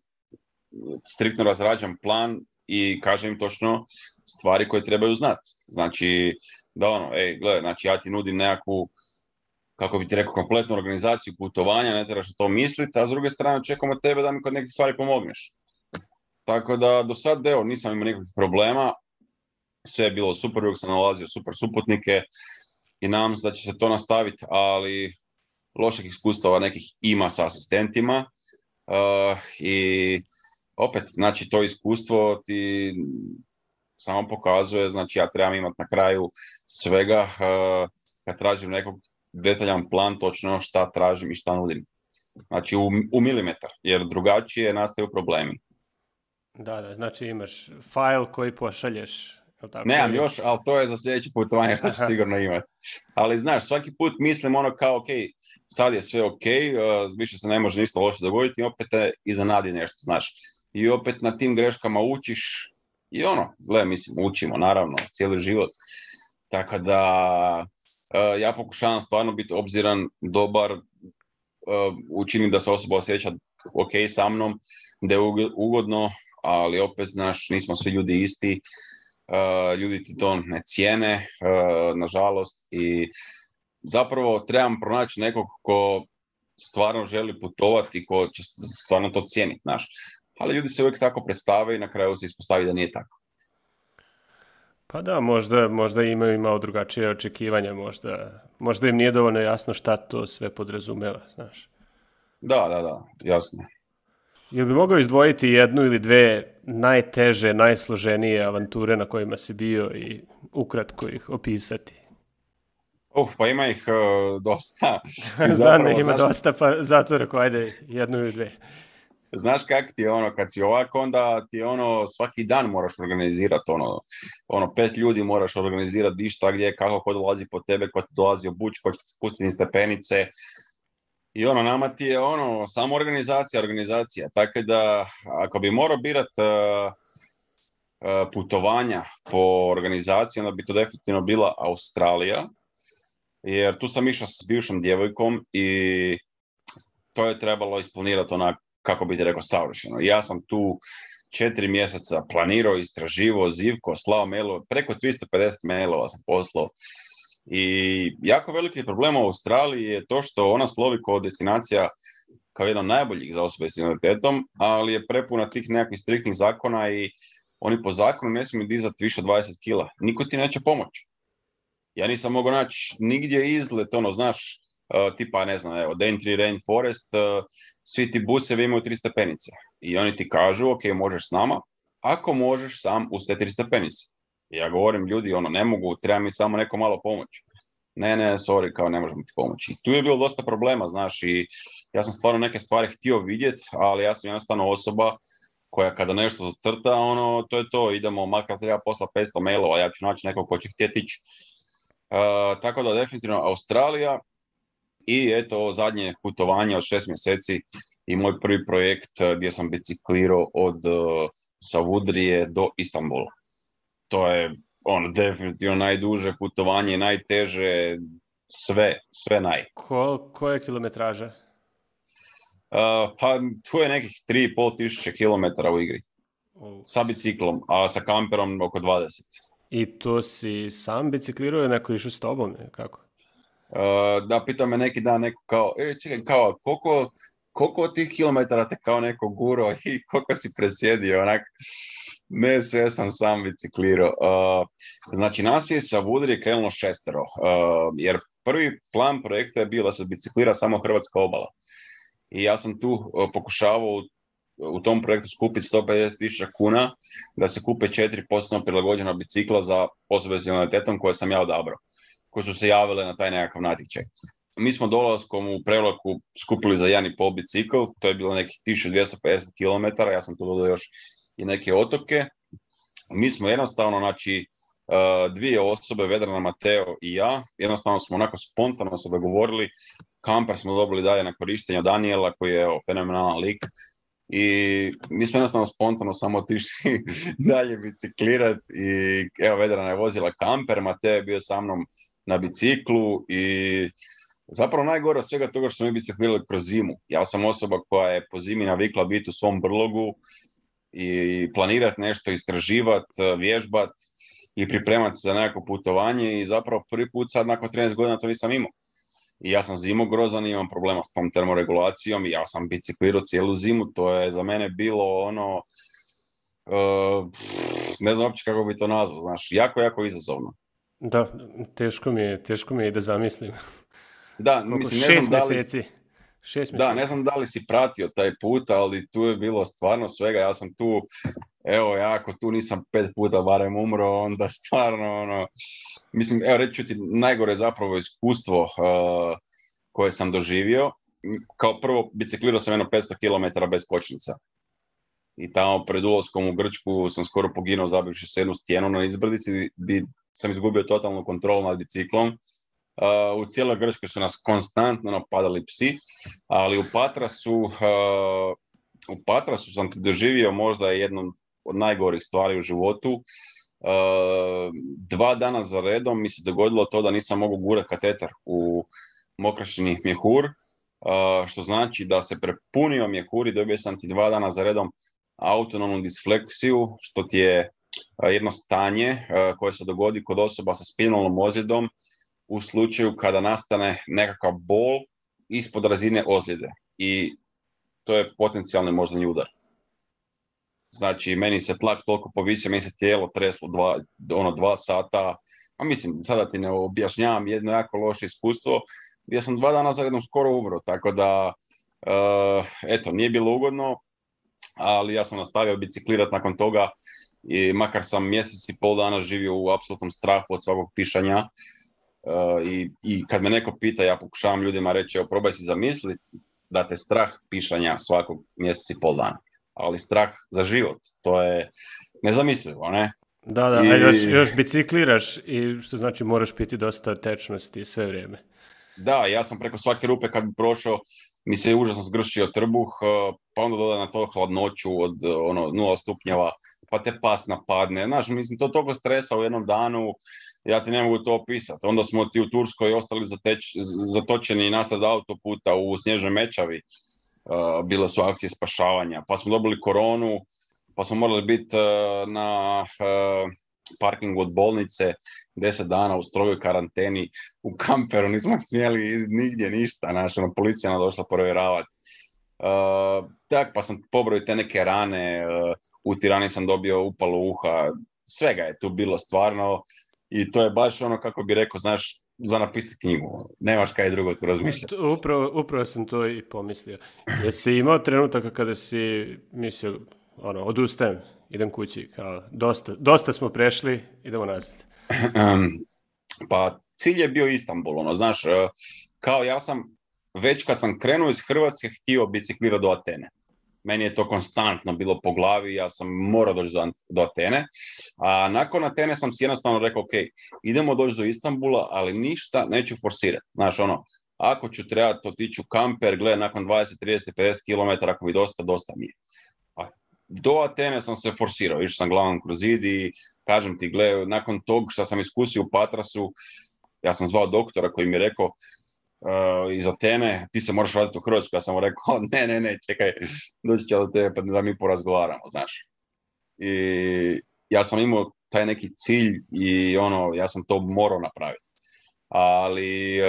striktno razrađam plan i kažem im točno stvari koje trebaju znati. Znači, da ono, ej, gledaj, znači ja ti nudim nekakvu, kako bi ti rekao, kompletnu organizaciju putovanja, ne trebaš to misliti, a s druge strane očekujemo tebe da mi kod nekih stvari pomogneš. Tako da do sad, evo, nisam imao nikakvih problema, sve je bilo super, uvijek sam nalazio super suputnike i nadam se da će se to nastaviti, ali loših iskustava nekih ima sa asistentima eh, i opet, znači to iskustvo ti samo pokazuje, znači ja trebam imati na kraju svega eh, kad tražim nekog detaljan plan točno šta tražim i šta nudim. Znači u, milimetar, jer drugačije nastaju problemi. Da, da, znači imaš file koji pošalješ. Nemam još, ali to je za sljedeće putovanje što ću [laughs] sigurno imati. Ali znaš, svaki put mislim ono kao, ok, sad je sve ok, eh, više se ne može ništa loše dogoditi i opet te iznenadi nešto, znaš i opet na tim greškama učiš i ono, gle, mislim, učimo, naravno, cijeli život. Tako da e, ja pokušavam stvarno biti obziran, dobar, učiniti e, učinim da se osoba osjeća ok sa mnom, da je ugodno, ali opet, znaš, nismo svi ljudi isti, e, ljudi ti to ne cijene, nažalost, i zapravo trebam pronaći nekog ko stvarno želi putovati, ko će stvarno to cijeniti, znaš ali ljudi se uvijek tako predstave i na kraju se ispostavi da nije tako. Pa da, možda, možda imaju malo drugačije očekivanja, možda, možda im nije dovoljno jasno šta to sve podrazumeva, znaš. Da, da, da, jasno. Jel bi mogao izdvojiti jednu ili dve najteže, najsloženije avanture na kojima si bio i ukratko ih opisati? Uf, pa ima ih e, dosta. [laughs] Znam ima dosta, pa zato rekao, ajde, jednu ili dve znaš kak ti je ono, kad si ovako, onda ti je ono, svaki dan moraš organizirati, ono, ono, pet ljudi moraš organizirati di šta, gdje, kako, ko dolazi po tebe, ko dolazi obuć, ko će spustiti stepenice, i ono, nama ti je ono, samo organizacija, organizacija. Tako da, ako bi morao birat eh, eh, putovanja po organizaciji, onda bi to definitivno bila Australija. Jer tu sam išao s bivšom djevojkom i to je trebalo isplanirati onako kako bi ti rekao, savršeno. Ja sam tu četiri mjeseca planirao, istraživo, zivko, slao mailove, preko 350 mailova sam poslao. I jako veliki problem u Australiji je to što ona slovi kao destinacija kao jedna najboljih za osobe s invaliditetom, ali je prepuna tih nekakvih striktnih zakona i oni po zakonu ne smiju dizati više od 20 kila. Niko ti neće pomoći. Ja nisam mogao naći nigdje izlet, ono, znaš, E, tipa ne znam, evo, Dentry Rainforest, e, svi ti busevi imaju tri stepenice. I oni ti kažu, ok, možeš s nama, ako možeš sam uz te tri stepenice. Ja govorim, ljudi, ono, ne mogu, treba mi samo neko malo pomoć Ne, ne, sorry, kao ne možemo ti pomoći. Tu je bilo dosta problema, znaš, i ja sam stvarno neke stvari htio vidjeti, ali ja sam jednostavno osoba koja kada nešto zacrta, ono, to je to, idemo, makar treba posla 500 mailova, ja ću naći nekog ko će htjeti ići. E, tako da definitivno Australija, i eto, zadnje putovanje od šest mjeseci i moj prvi projekt eh, gdje sam biciklirao od eh, Savudrije do Istanbula. To je ono definitivno najduže putovanje, najteže, sve, sve naj. koje kilometraže? Eh, pa tu je nekih 3,5 tisuće kilometara u igri. Sa biciklom, a sa kamperom oko 20. I to si sam biciklirao ili neko išao s tobom? Kako? Uh, da, pita me neki dan neko kao, e, čekaj, kao, koliko, koliko tih kilometara te kao neko guro [laughs] i koliko si presjedio, onak, ne, sve sam sam biciklirao. Uh, znači, nas je sa Budri krenulo šestero, uh, jer prvi plan projekta je bio da se biciklira samo Hrvatska obala. I ja sam tu pokušavao u tom projektu skupiti 150.000 kuna da se kupe četiri posebno prilagođena bicikla za osobe s invaliditetom koje sam ja odabrao koji su se javile na taj nekakav natječaj. Mi smo dolazkom u Prevlaku skupili za jedan i pol bicikl, to je bilo nekih 1250 km, ja sam tu dodao još i neke otoke. Mi smo jednostavno, znači, e, dvije osobe, Vedrana Mateo i ja, jednostavno smo onako spontano se dogovorili, kamper smo dobili dalje na korištenje Daniela koji je fenomenalan lik i mi smo jednostavno spontano samo otišli [laughs] dalje biciklirati i evo Vedrana je vozila kamper, Mateo je bio sa mnom na biciklu i zapravo najgore od svega toga što mi biciklirali kroz zimu. Ja sam osoba koja je po zimi navikla biti u svom brlogu i planirati nešto, istraživati, vježbat i pripremati se za nekako putovanje i zapravo prvi put sad nakon 13 godina to nisam imao. I ja sam grozan, imam problema s tom termoregulacijom i ja sam biciklirao cijelu zimu, to je za mene bilo ono, e, ne znam uopće kako bi to nazvao, znaš, jako, jako izazovno. Da, teško mi je, teško mi je i da zamislim. Da, mislim, ne šest znam mjeseci. Da li... Šest Da, ne znam da li si pratio taj put, ali tu je bilo stvarno svega. Ja sam tu, evo, ja ako tu nisam pet puta barem umro, onda stvarno, ono, mislim, evo, reći ću ti, najgore zapravo iskustvo uh, koje sam doživio. Kao prvo, biciklirao sam jedno 500 km bez kočnica. I tamo pred ulaskom u Grčku sam skoro poginuo zabivši se jednu stijenu na izbrdici di sam izgubio totalnu kontrolu nad biciklom. u cijeloj Grčkoj su nas konstantno napadali psi, ali u Patrasu, u Patrasu sam doživio možda jednu od najgorih stvari u životu. dva dana za redom mi se dogodilo to da nisam mogao gurat katetar u mokrašini mjehur, što znači da se prepunio mjehur i dobio sam ti dva dana za redom autonomnu disfleksiju, što ti je jedno stanje koje se dogodi kod osoba sa spinalnom ozljedom u slučaju kada nastane nekakav bol ispod razine ozljede i to je potencijalni moždani udar. Znači, meni se tlak toliko povisio, meni se tijelo treslo dva, ono, dva sata, a pa mislim, sada ti ne objašnjavam jedno jako loše iskustvo, gdje sam dva dana zaredom skoro umro, tako da, eto, nije bilo ugodno, ali ja sam nastavio biciklirati nakon toga, i makar sam mjesec i pol dana živio u apsolutnom strahu od svakog pišanja e, i, i kad me neko pita, ja pokušavam ljudima reći, evo probaj si zamisliti da te strah pišanja svakog mjesec i pol dana, ali strah za život, to je nezamislivo, ne? Da, da, još, još bicikliraš i što znači moraš piti dosta tečnosti sve vrijeme. Da, ja sam preko svake rupe kad bi prošao, mi se je užasno zgršio trbuh, e, pa onda doda na to hladnoću od ono, 0 stupnjeva, pa te pas napadne. Znaš, mislim, to toliko stresa u jednom danu, ja ti ne mogu to opisati. Onda smo ti u Turskoj ostali zateč, zatočeni nasad autoputa u snježnoj mečavi. Bila uh, bile su akcije spašavanja, pa smo dobili koronu, pa smo morali biti uh, na uh, parkingu od bolnice deset dana u strogoj karanteni u kamperu, nismo smjeli nigdje ništa, naša ono, policija nam došla provjeravati. tak, pa sam pobrojio te neke rane, u Tirani sam dobio upalu uha, svega je tu bilo stvarno i to je baš ono kako bi rekao, znaš, za napisati knjigu. Ono. Nemaš kaj drugo tu razmišljati. Upravo, upravo sam to i pomislio. Jesi imao trenutak kada si mislio, ono, odustajem, idem kući, kao, dosta, dosta smo prešli, idemo nazad. Ehm, pa cilj je bio Istanbul, ono, znaš, e, kao ja sam već kad sam krenuo iz Hrvatske htio biciklirati do Atene meni je to konstantno bilo po glavi, ja sam morao doći do, Atene. A nakon Atene sam si jednostavno rekao, ok, idemo doći do Istambula, ali ništa neću forsirati. Znaš, ono, ako ću trebati otići u kamper, gle, nakon 20, 30, 50 km, ako mi dosta, dosta mi je. A do Atene sam se forsirao, išao sam glavom kroz kažem ti, gle, nakon tog što sam iskusio u Patrasu, ja sam zvao doktora koji mi je rekao, uh, iz Atene, ti se moraš vratiti u Hrvatsku. Ja sam mu rekao, [laughs] ne, ne, ne, čekaj, doći će do tebe pa da mi porazgovaramo, znaš. I ja sam imao taj neki cilj i ono, ja sam to morao napraviti. Ali e,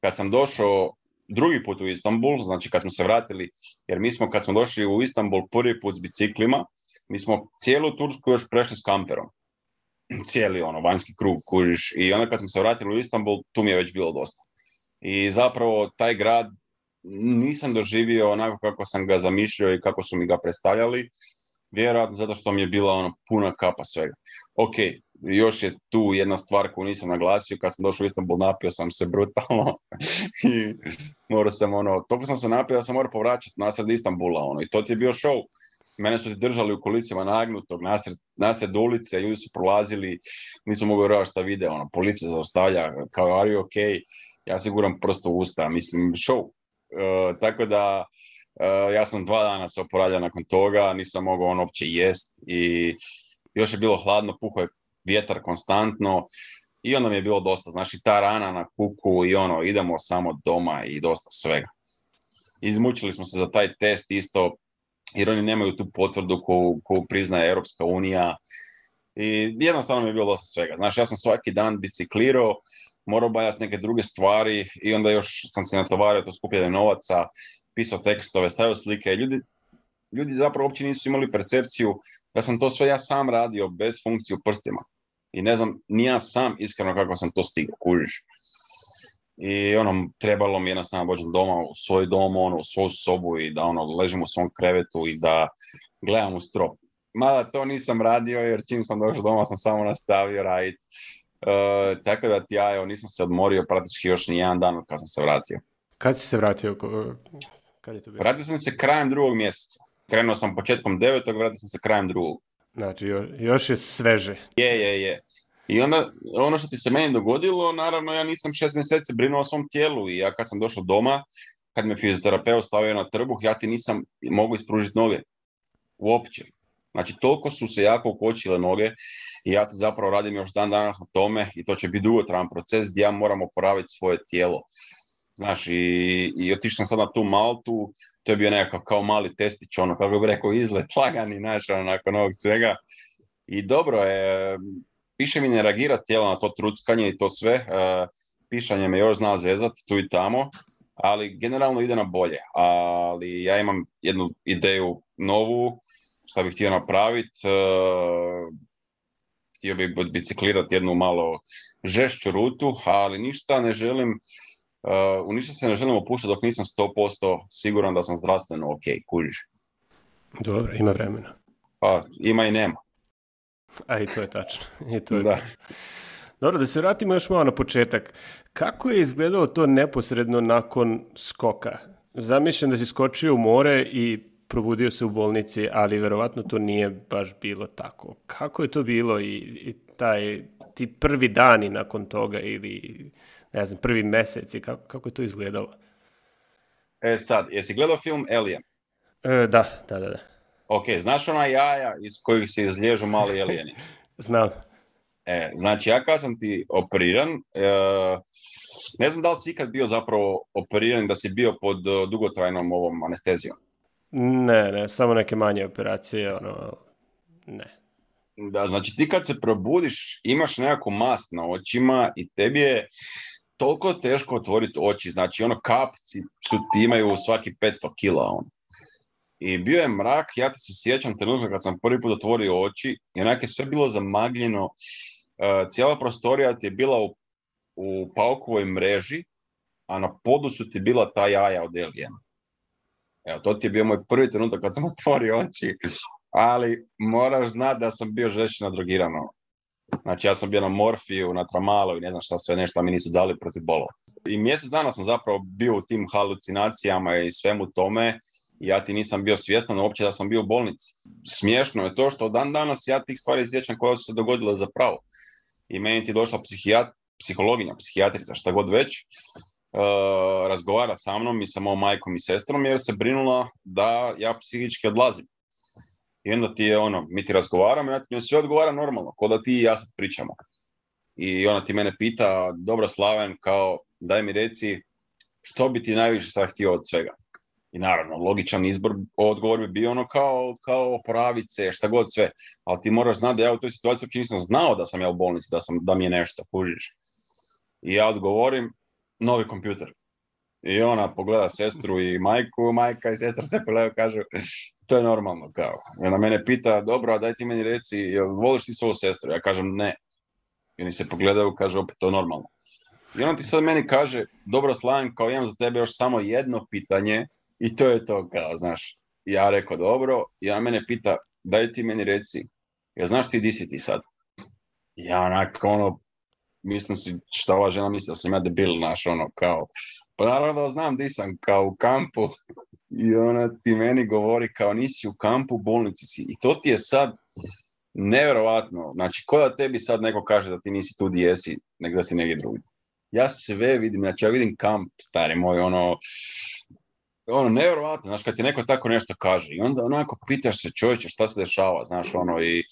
kad sam došao drugi put u Istanbul, znači kad smo se vratili, jer mi smo kad smo došli u Istanbul prvi put s biciklima, mi smo cijelu Tursku još prešli s kamperom. Cijeli ono, vanjski krug, kužiš. I onda kad smo se vratili u Istanbul, tu mi je već bilo dosta. I zapravo taj grad nisam doživio onako kako sam ga zamišljao i kako su mi ga predstavljali. Vjerojatno zato što mi je bila ono puna kapa svega. Ok, još je tu jedna stvar koju nisam naglasio, kad sam došao u Istanbul napio sam se brutalno [laughs] i morao sam ono, toliko sam se napio da sam morao povraćati nasred Istanbula ono i to ti je bio show. Mene su ti držali u kolicima nagnutog, nasred, nasred ulice, ljudi su prolazili, nisu mogli vjerovati šta vide, ono, policija zaustavlja, kao are you okay? ja siguran prst u usta, mislim, show. E, tako da, e, ja sam dva dana se oporavljao nakon toga, nisam mogao on uopće jest i još je bilo hladno, puho je vjetar konstantno i onda mi je bilo dosta, znači ta rana na kuku i ono, idemo samo doma i dosta svega. Izmučili smo se za taj test isto, jer oni nemaju tu potvrdu koju, koju priznaje Europska unija i jednostavno mi je bilo dosta svega. Znaš, ja sam svaki dan biciklirao, morao bajati neke druge stvari i onda još sam se natovario to skupljanje novaca, pisao tekstove, stavio slike. Ljudi, ljudi zapravo uopće nisu imali percepciju da sam to sve ja sam radio bez funkciju prstima. I ne znam, ni ja sam iskreno kako sam to stigao, kužiš. I ono, trebalo mi jednostavno bođem doma u svoj dom, ono, u svoju sobu i da ono, ležim u svom krevetu i da gledam u strop. Mada to nisam radio jer čim sam došao doma sam samo nastavio raditi E, tako da ti ja evo, nisam se odmorio praktički još ni jedan dan kad sam se vratio. Kad si se vratio? Kad to bilo? Vratio sam se krajem drugog mjeseca. Krenuo sam početkom devetog, vratio sam se krajem drugog. Znači, još je sveže. Je, je, je. I onda, ono što ti se meni dogodilo, naravno ja nisam šest mjeseci brinuo o svom tijelu i ja kad sam došao doma, kad me fizioterapeut stavio na trbuh, ja ti nisam mogu ispružiti noge. Uopće. Znači, toliko su se jako ukočile noge i ja zapravo radim još dan danas na tome i to će biti dugotran proces gdje ja moram oporaviti svoje tijelo. Znaš, i, i otišao sam sad na tu Maltu, to je bio nekakav kao mali testić, ono, kako bih rekao, izlet [laughs] lagani, znaš, ono, nakon ovog svega. I dobro je, Piše mi ne reagira tijelo na to truckanje i to sve, e, pišanje me još zna zezat tu i tamo, ali generalno ide na bolje. Ali ja imam jednu ideju novu, šta bih htio napraviti. E, htio bih biciklirati jednu malo žešću rutu, ali ništa ne želim, e, u ništa se ne želim opuštati dok nisam 100% siguran da sam zdravstveno ok, kužiš. Dobro, ima vremena. Pa, ima i nema. A i to je tačno. I to da. Dobro, da se vratimo još malo na početak. Kako je izgledalo to neposredno nakon skoka? Zamišljam da si skočio u more i probudio se u bolnici, ali verovatno to nije baš bilo tako. Kako je to bilo i, taj, ti prvi dani nakon toga ili ne znam, prvi mesec i kako, kako je to izgledalo? E sad, jesi gledao film Alien? E, da, da, da, da. Ok, znaš ona jaja iz kojih se izlježu mali elijeni? [laughs] Znam. E, znači, ja kad sam ti operiran, e, ne znam da li si ikad bio zapravo operiran da si bio pod e, dugotrajnom ovom anestezijom. Ne, ne, samo neke manje operacije, ono, ne. Da, znači ti kad se probudiš imaš nekakvu mast na očima i tebi je toliko teško otvoriti oči, znači ono kapci su ti imaju svaki 500 kila on. I bio je mrak, ja te se sjećam trenutka kad sam prvi put otvorio oči i onak je sve bilo zamagljeno, eh, cijela prostorija ti je bila u, u paukovoj mreži, a na podu su ti bila ta jaja od Elijena. Evo, to ti je bio moj prvi trenutak kad sam [laughs] otvorio oči, ali moraš znati da sam bio žešće nadrogirano. Znači ja sam bio na morfiju, na tramalu i ne znam šta sve nešto mi nisu dali protiv bolova. I mjesec dana sam zapravo bio u tim halucinacijama i svemu tome i ja ti nisam bio svjestan uopće da sam bio u bolnici. Smiješno je to što dan danas ja tih stvari sjećam koja su se dogodile zapravo. I meni ti je došla psihijat, psihologinja, psihijatrica, šta god već, Eh, razgovara sa mnom i sa mojom majkom i sestrom jer se brinula da ja psihički odlazim. I onda ti je ono, mi ti razgovaramo, ja ti sve odgovara normalno, ko da ti i ja sad pričamo. I ona ti mene pita, dobro Slaven, kao daj mi reci što bi ti najviše sad htio od svega. I naravno, logičan izbor, odgovor bi bio ono kao, kao poravice, šta god sve. Ali ti moraš znati da ja u toj situaciji uopće nisam znao da sam ja u bolnici, da, sam, da mi je nešto, kužiš. I ja odgovorim, novi kompjuter. I ona pogleda sestru i majku, majka i sestra se pogledaju kažu to je normalno kao. I ona mene pita, dobro, a daj ti meni reci, jel voliš ti svoju sestru? Ja kažem ne. I oni se pogledaju, kažu opet to je normalno. I ona ti sad meni kaže, dobro Slavim kao imam za tebe još samo jedno pitanje i to je to kao, znaš. ja rekao, dobro, i ona mene pita, daj ti meni reci, ja znaš ti di si ti sad? Ja onako ono mislim si šta ova žena misli da sam ja debil, naš ono, kao, pa naravno da znam di sam, kao u kampu, i ona ti meni govori kao nisi u kampu, u bolnici si. I to ti je sad Nevjerovatno. Znači, ko da tebi sad neko kaže da ti nisi tu gdje jesi, nek da si negdje drugi. Ja sve vidim, znači ja vidim kamp, stari moj, ono, ono, nevjerovatno, znaš, kad ti neko tako nešto kaže i onda onako pitaš se čovječe šta se dešava, znaš, ono, i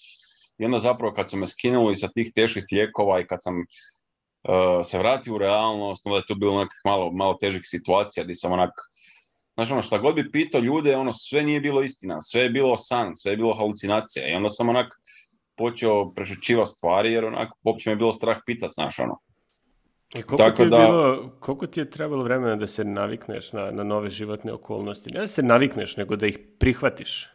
i onda zapravo kad su me skinuli sa tih teških lijekova i kad sam e, se vratio u realnost, onda je to bilo nekak malo, malo težih situacija gdje sam onak, znaš ono, šta god bi pitao ljude, ono, sve nije bilo istina, sve je bilo san, sve je bilo halucinacija i onda sam onak počeo prešućivati stvari jer onak, uopće me je bilo strah pitat, znaš ono. E koliko, ti je trebalo vremena da se navikneš na, na nove životne okolnosti? Ne da se navikneš, nego da ih prihvatiš.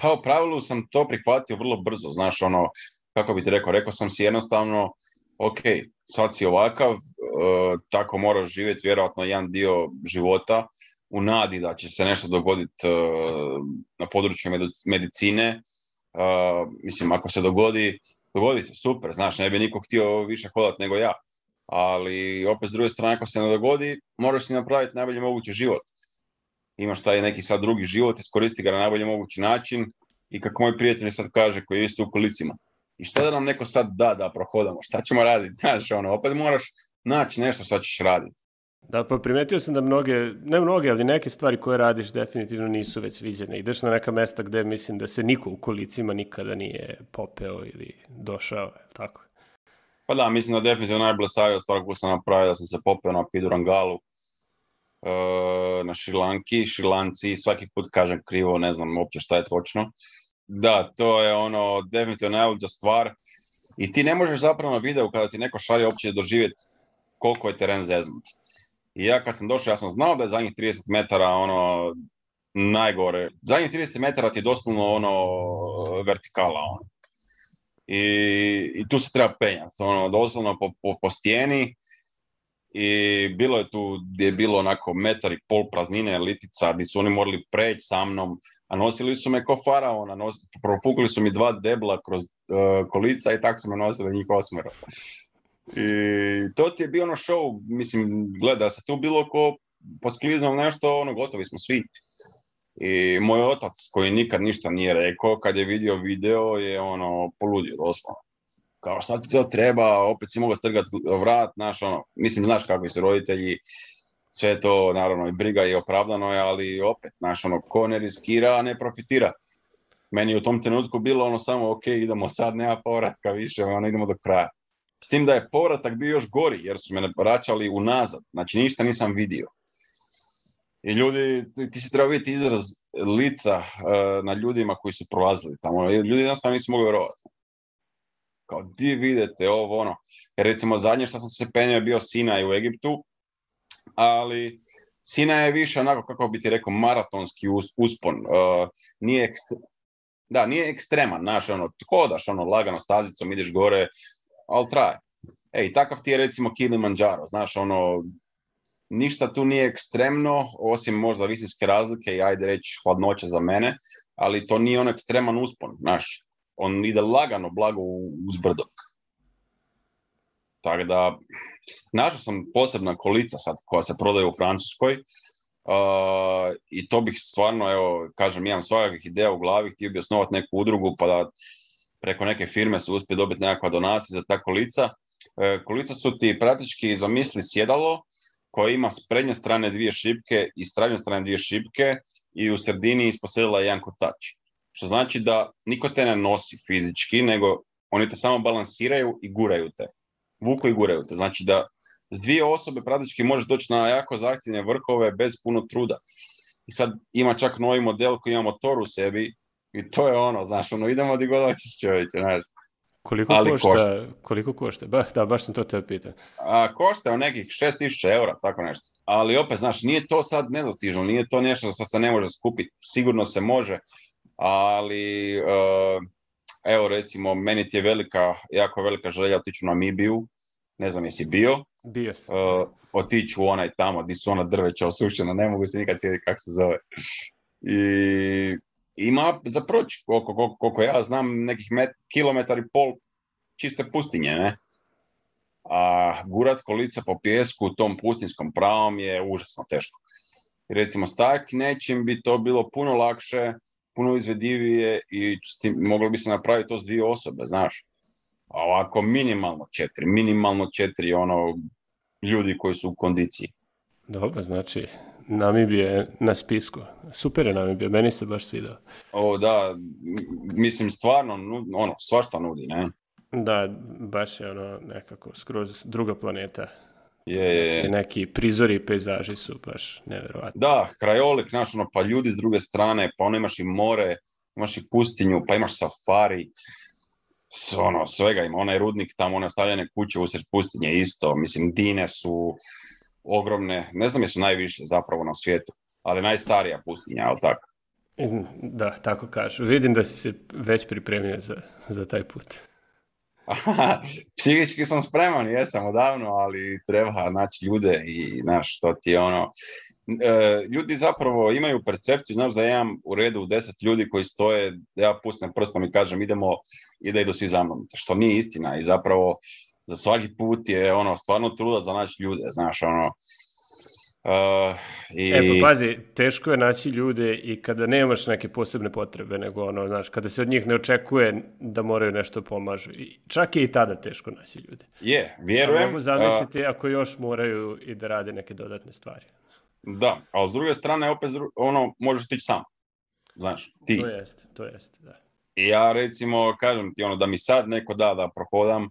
Pa u pravilu sam to prihvatio vrlo brzo, znaš, ono, kako bi ti rekao, rekao sam si jednostavno, ok, sad si ovakav, e, tako moraš živjeti vjerojatno jedan dio života u nadi da će se nešto dogoditi e, na području medicine. E, mislim, ako se dogodi, dogodi se, super, znaš, ne bi niko htio više hodati nego ja. Ali opet s druge strane, ako se ne dogodi, moraš si napraviti najbolji mogući život imaš taj neki sad drugi život, iskoristi ga na najbolji mogući način i kako moj prijatelj sad kaže koji je isto u kolicima. I šta da nam neko sad da da prohodamo, šta ćemo raditi, [laughs] znaš, ono, opet moraš naći nešto šta ćeš raditi. Da, pa primetio sam da mnoge, ne mnoge, ali neke stvari koje radiš definitivno nisu već viđene. Ideš na neka mesta gde mislim da se niko u kolicima nikada nije popeo ili došao, tako? Pa da, mislim da definitivno najblesavija stvar koju sam napravio da sam se popeo na Pidurangalu Eh, na Šrilanki. Šrilanci, svaki put kažem krivo, ne znam uopće šta je točno. Da, to je ono definitivno najluđa stvar. I ti ne možeš zapravo na videu kada ti neko šalje uopće doživjeti koliko je teren zeznut. I ja kad sam došao, ja sam znao da je zadnjih 30 metara ono najgore. Zadnjih 30 metara ti je doslovno ono vertikala ono. I, I, tu se treba penjati, ono, doslovno po, po stijeni, i bilo je tu gdje je bilo onako metar i pol praznine litica gdje su oni morali preći sa mnom, a nosili su me ko faraona, profukli su mi dva debla kroz eh, kolica i tako su me nosili njih osmero. I to ti je bio ono show, mislim, gleda se tu bilo ko poskliznom nešto, ono, gotovi smo svi. I moj otac koji nikad ništa nije rekao, kad je vidio video je ono poludio doslovno kao šta ti to treba, opet si mogao strgati vrat, znaš, ono, mislim, znaš kakvi su roditelji, sve to, naravno, i briga i opravdano je, ali opet, znaš, ono, ko ne riskira, ne profitira. Meni je u tom trenutku bilo ono samo, ok, idemo sad, nema povratka više, ono, idemo do kraja. S tim da je povratak bio još gori, jer su me vraćali unazad, znači ništa nisam vidio. I ljudi, ti si trebao vidjeti izraz lica eh, na ljudima koji su prolazili tamo. Ljudi jednostavno nisu mogli vjerovati kao di vidite ovo ono. recimo zadnje što sam se penio je bio Sinaj u Egiptu, ali Sina je više onako, kako bi ti rekao, maratonski uspon. Uh, nije Da, nije ekstreman, znaš, ono, hodaš, ono, lagano stazicom, ideš gore, ali traje. Ej, takav ti je recimo Kilimanjaro, znaš, ono, ništa tu nije ekstremno, osim možda visinske razlike i ajde reći hladnoće za mene, ali to nije on ekstreman uspon, znaš, on ide lagano, blago uz brdok. Tako da, našao sam posebna kolica sad koja se prodaje u Francuskoj i to bih stvarno, evo, kažem, imam svakakih ideja u glavi, htio bih osnovati neku udrugu pa da preko neke firme se uspije dobiti nekakva donacija za ta kolica. E, kolica su ti praktički zamisli sjedalo koje ima s prednje strane dvije šipke i s strane dvije šipke i u sredini ispod sjedala je jedan kotač. Što znači da niko te ne nosi fizički, nego oni te samo balansiraju i guraju te. Vuku i guraju te. Znači da s dvije osobe praktički možeš doći na jako zahtjevne vrhove bez puno truda. I sad ima čak novi model koji ima motor u sebi i to je ono, znaš, ono, idemo di god znaš. Koliko Ali košta, Koliko košta? da, baš sam to te pitao. A, košta je nekih 6000 eura, tako nešto. Ali opet, znaš, nije to sad nedostižno, nije to nešto što se ne može skupiti. Sigurno se može, ali e, evo recimo meni ti je velika, jako velika želja otići u Namibiju, ne znam jesi bio. Bio sam. E, otići u onaj tamo gdje su ona drveća osušena, ne mogu se nikad sjediti kako se zove. I ima za proći, koliko, ja znam, nekih met, kilometar i pol čiste pustinje, ne? A gurat kolica po pjesku u tom pustinskom pravom je užasno teško. recimo s tak nečim bi to bilo puno lakše puno izvedivije i moglo bi se napraviti to s dvije osobe, znaš. A ovako minimalno četiri, minimalno četiri ono ljudi koji su u kondiciji. Dobro, znači Namibija je na spisku. Super je Namibija, meni se baš svidao. O da, mislim stvarno, ono, svašta nudi, ne? Da, baš je ono nekako skroz druga planeta. Je, je, Neki prizori i pejzaži su baš nevjerojatni. Da, krajolik, znaš, ono, pa ljudi s druge strane, pa ono imaš i more, imaš i pustinju, pa imaš safari, ono, svega ima, onaj rudnik tamo, one stavljene kuće usred pustinje isto, mislim, dine su ogromne, ne znam jesu najviše zapravo na svijetu, ali najstarija pustinja, ali tako. Da, tako kažu. Vidim da si se već pripremio za, za taj put. [laughs] psihički sam spreman, jesam odavno, ali treba naći ljude i znaš što ti je ono... E, ljudi zapravo imaju percepciju, znaš da ja imam u redu deset ljudi koji stoje, da ja pustim prstom i kažem idemo i da idu svi za mnom, što nije istina i zapravo za svaki put je ono stvarno truda za naći ljude, znaš ono Uh, i... E, pa pazi, teško je naći ljude i kada nemaš neke posebne potrebe, nego ono, znaš, kada se od njih ne očekuje da moraju nešto pomažu. I čak je i tada teško naći ljude. Je, vjerujem. mogu zamisliti ako još moraju i da rade neke dodatne stvari. Da, a s druge strane, opet, ono, možeš tići sam. Znaš, ti. To jeste, to jeste, da. I ja, recimo, kažem ti, ono, da mi sad neko da, da prohodam,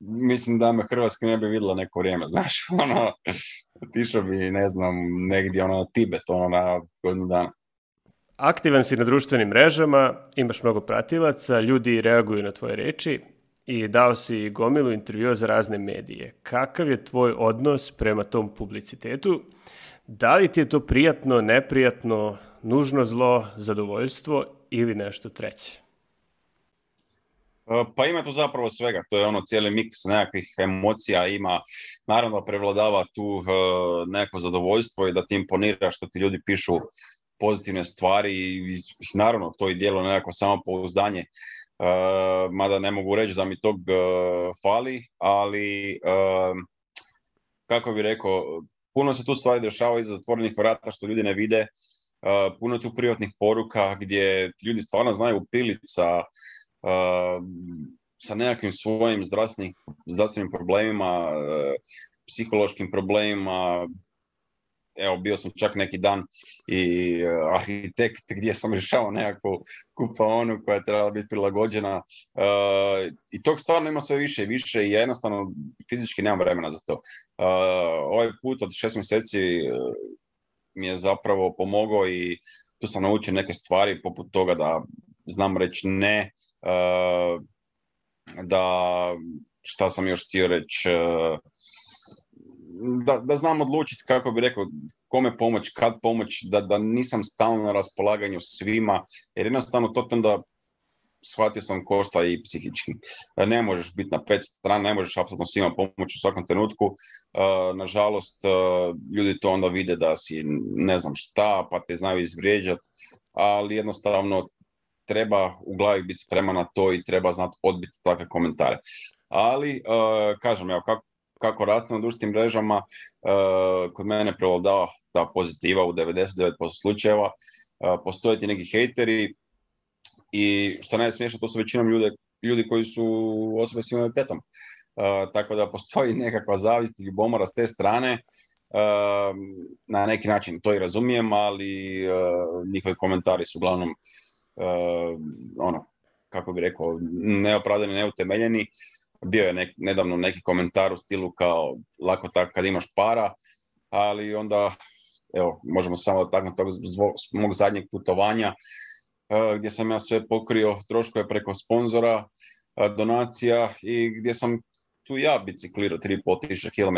mislim da me Hrvatska ne bi vidjela neko vrijeme, [laughs] znaš, ono, Otišao bi, ne znam, negdje ono na Tibet, ono na godinu dana. Aktivan si na društvenim mrežama, imaš mnogo pratilaca, ljudi reaguju na tvoje reči i dao si gomilu intervjua za razne medije. Kakav je tvoj odnos prema tom publicitetu? Da li ti je to prijatno, neprijatno, nužno zlo, zadovoljstvo ili nešto treće? E, pa ima tu zapravo svega, to je ono cijeli miks nekakvih emocija, ima, naravno prevladava tu e, neko zadovoljstvo i da ti imponira što ti ljudi pišu pozitivne stvari i naravno to je dijelo nekako samopouzdanje, e, mada ne mogu reći da mi tog fali, ali kako bi rekao, puno se tu stvari dešava iza zatvorenih vrata što ljudi ne vide, puno tu privatnih poruka gdje ljudi stvarno znaju u sa Ehm, sa nekakvim svojim zdravstvenim, problemima, eh, psihološkim problemima, evo bio sam čak neki dan i eh, arhitekt gdje sam rješavao nekakvu kupaonu koja je trebala biti prilagođena eh, i tog stvarno ima sve više i više i ja jednostavno fizički nemam vremena za to. ovaj put od šest mjeseci mi je zapravo pomogao i tu sam naučio neke stvari poput toga da znam reći ne, Eh, da šta sam još htio reći, eh, da, da znam odlučiti kako bi rekao kome pomoć, kad pomoć, da, da nisam stalno na raspolaganju svima, jer jednostavno to da shvatio sam košta i psihički. Eh, ne možeš biti na pet strana, ne možeš apsolutno svima pomoći u svakom trenutku. Nažalost, ljudi to onda vide da si ne znam šta, pa te znaju izvrijeđati, ali jednostavno treba u glavi biti spreman na to i treba znati odbiti takve komentare. Ali, e, kažem, evo, kako, kako raste na društvenim mrežama, e, kod mene prevladava ta pozitiva u 99% slučajeva. E, postoje ti neki hejteri i što najsmiješno, to su većinom ljudi koji su osobe s invaliditetom. Tako da postoji nekakva zavist i ljubomora s te strane. Na neki način to i razumijem, ali njihovi komentari su uglavnom Ehm, ono, kako bi rekao, neopravdani, neutemeljeni. Bio je nedavno neki komentar u stilu kao lako tako kad imaš para, ali onda, evo, možemo samo dotaknuti tog zbog mog zadnjeg putovanja, eh, gdje sam ja sve pokrio troškove preko sponzora, eh, donacija i gdje sam tu ja biciklirao 3.500 km.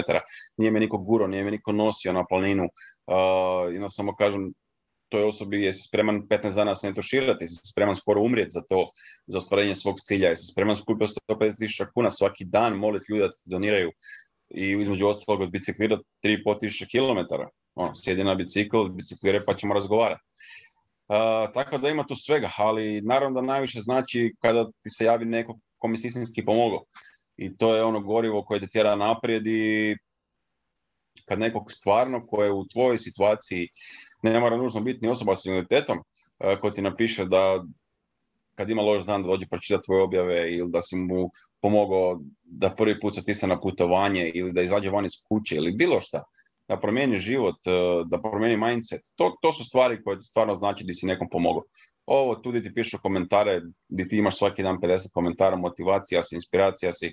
Nije me niko guro, nije me niko nosio na planinu. Uh, samo kažem, toj osobi je spreman 15 dana se ne toširati, je spreman skoro umrijeti za to, za ostvarenje svog cilja, je spreman skupiti 150.000 kuna svaki dan, moliti ljudi da doniraju i između ostalog od biciklira 3.500 km. Ono, sjedi na bicikl, biciklire pa ćemo razgovarati. tako da ima tu svega, ali naravno da najviše znači kada ti se javi neko ko si istinski pomogao. I to je ono gorivo koje te tjera naprijed i kad nekog stvarno koje u tvojoj situaciji ne mora nužno biti ni osoba s invaliditetom e, koja ti napiše da kad ima loš dan da dođe pročitati tvoje objave ili da si mu pomogao da prvi put se tisa na putovanje ili da izađe van iz kuće ili bilo šta, da promijeni život, e, da promijeni mindset. To, to su stvari koje stvarno znači da si nekom pomogao. Ovo tu gdje ti pišu komentare, gdje ti imaš svaki dan 50 komentara, motivacija si, inspiracija si,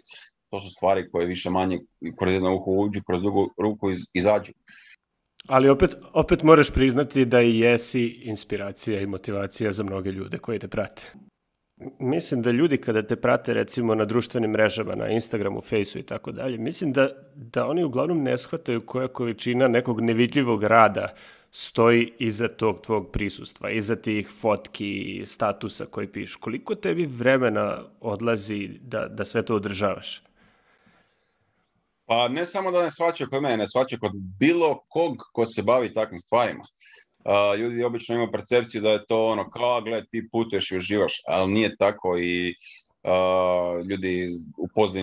to su stvari koje više manje kroz jedno uho uđu, kroz drugu ruku izađu. Ali opet, opet moraš priznati da i jesi inspiracija i motivacija za mnoge ljude koji te prate. Mislim da ljudi kada te prate recimo na društvenim mrežama, na Instagramu, Facebooku i tako dalje, mislim da, da oni uglavnom ne shvataju koja količina nekog nevidljivog rada stoji iza tog tvog prisustva, iza tih fotki, statusa koji piš. Koliko tebi vremena odlazi da, da sve to održavaš? Pa ne samo da ne svačaju kod mene, ne svačaju kod bilo kog ko se bavi takvim stvarima. ljudi obično imaju percepciju da je to ono kao, gle, ti putuješ i uživaš, ali nije tako i ljudi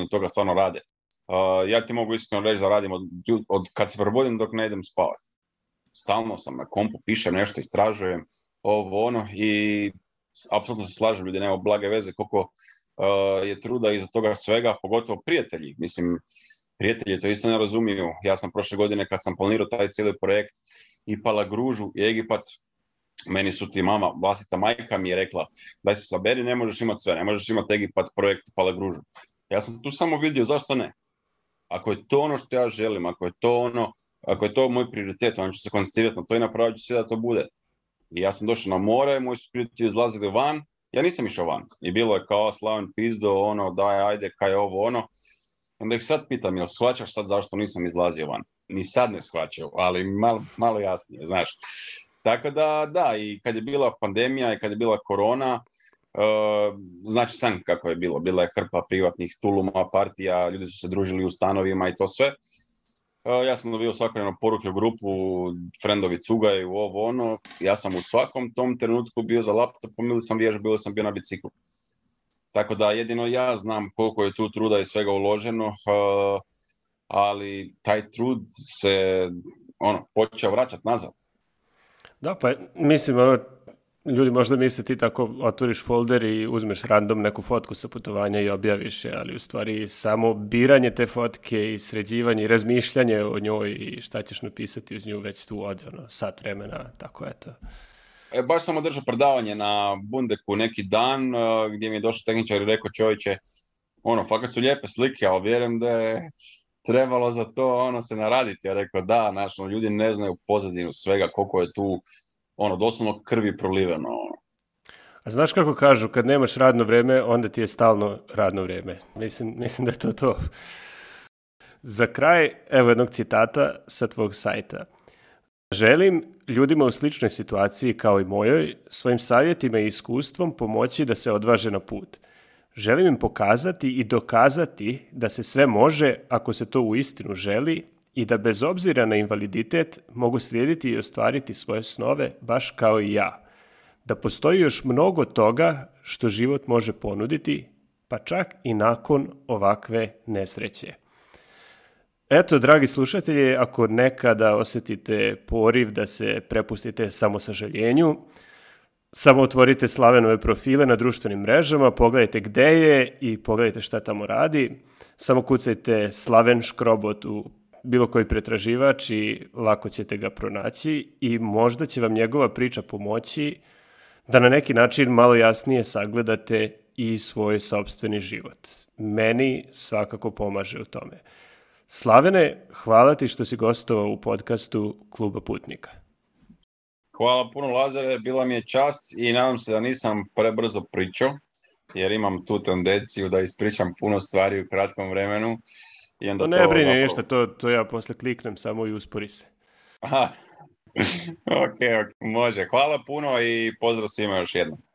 u toga stvarno rade. ja ti mogu iskreno reći da radim od, od kad se probudim dok ne idem spavati. Stalno sam na kompu, pišem nešto, istražujem, ovo ono i apsolutno se slažem, ljudi nema blage veze koliko je truda iza toga svega, pogotovo prijatelji. Mislim, prijatelji to isto ne razumiju. Ja sam prošle godine kad sam planirao taj cijeli projekt i pala gružu i Egipat, meni su ti mama, vlastita majka mi je rekla da se saberi, ne možeš imati sve, ne možeš imati Egipat, projekt, pala gružu. Ja sam tu samo vidio zašto ne. Ako je to ono što ja želim, ako je to ono, ako je to moj prioritet, onda ću se koncentrirati na to i napravit ću sve da to bude. I ja sam došao na more, moji su prijatelji izlazili van, ja nisam išao van. I bilo je kao slavan pizdo, ono, daj, ajde, kaj ovo, ono onda ih sad pitam, jel shvaćaš sad zašto nisam izlazio van? Ni sad ne shvaćaju, ali malo, malo jasnije, znaš. Tako da, da, i kad je bila pandemija i kad je bila korona, eh, znači sam kako je bilo. Bila je hrpa privatnih tuluma, partija, ljudi su se družili u stanovima i to sve. Eh, ja sam dobio svakodnevno poruke u grupu, friendovi cugaju, ovo ono. Ja sam u svakom tom trenutku bio za laptopom sam vježbu ili sam bio na biciklu. Tako da jedino ja znam koliko je tu truda i svega uloženo, ali taj trud se ono, počeo vraćati nazad. Da, pa mislim, ono, ljudi možda misle ti tako otvoriš folder i uzmeš random neku fotku sa putovanja i objaviš je, ali u stvari samo biranje te fotke i sređivanje i razmišljanje o njoj i šta ćeš napisati uz nju već tu ode, ono, sat vremena, tako eto. E, baš sam održao predavanje na Bundeku neki dan e, gdje mi je došao tehničar i rekao čovječe, ono, fakat su lijepe slike, ali vjerujem da je trebalo za to ono se naraditi. Ja rekao da, znaš, ono, ljudi ne znaju pozadinu svega koliko je tu ono, doslovno krvi proliveno. Ono. A znaš kako kažu, kad nemaš radno vrijeme, onda ti je stalno radno vrijeme. Mislim, mislim da je to to. Za kraj, evo jednog citata sa tvog sajta. Želim ljudima u sličnoj situaciji kao i mojoj svojim savjetima i iskustvom pomoći da se odvaže na put. Želim im pokazati i dokazati da se sve može ako se to uistinu želi i da bez obzira na invaliditet mogu slijediti i ostvariti svoje snove baš kao i ja. Da postoji još mnogo toga što život može ponuditi, pa čak i nakon ovakve nesreće. Eto, dragi slušatelji, ako nekada osjetite poriv da se prepustite samo samo otvorite Slavenove profile na društvenim mrežama, pogledajte gde je i pogledajte šta tamo radi. Samo kucajte Slaven Škrobot u bilo koji pretraživač i lako ćete ga pronaći i možda će vam njegova priča pomoći da na neki način malo jasnije sagledate i svoj sobstveni život. Meni svakako pomaže u tome. Slavene, hvala ti što si gostovao u podcastu Kluba Putnika. Hvala puno Lazare, bila mi je čast i nadam se da nisam prebrzo pričao, jer imam tu tendenciju da ispričam puno stvari u kratkom vremenu. I onda ne to brini ništa, to, to ja posle kliknem samo i uspori se. [laughs] Aha. [laughs] ok, može. Hvala puno i pozdrav svima još jednom.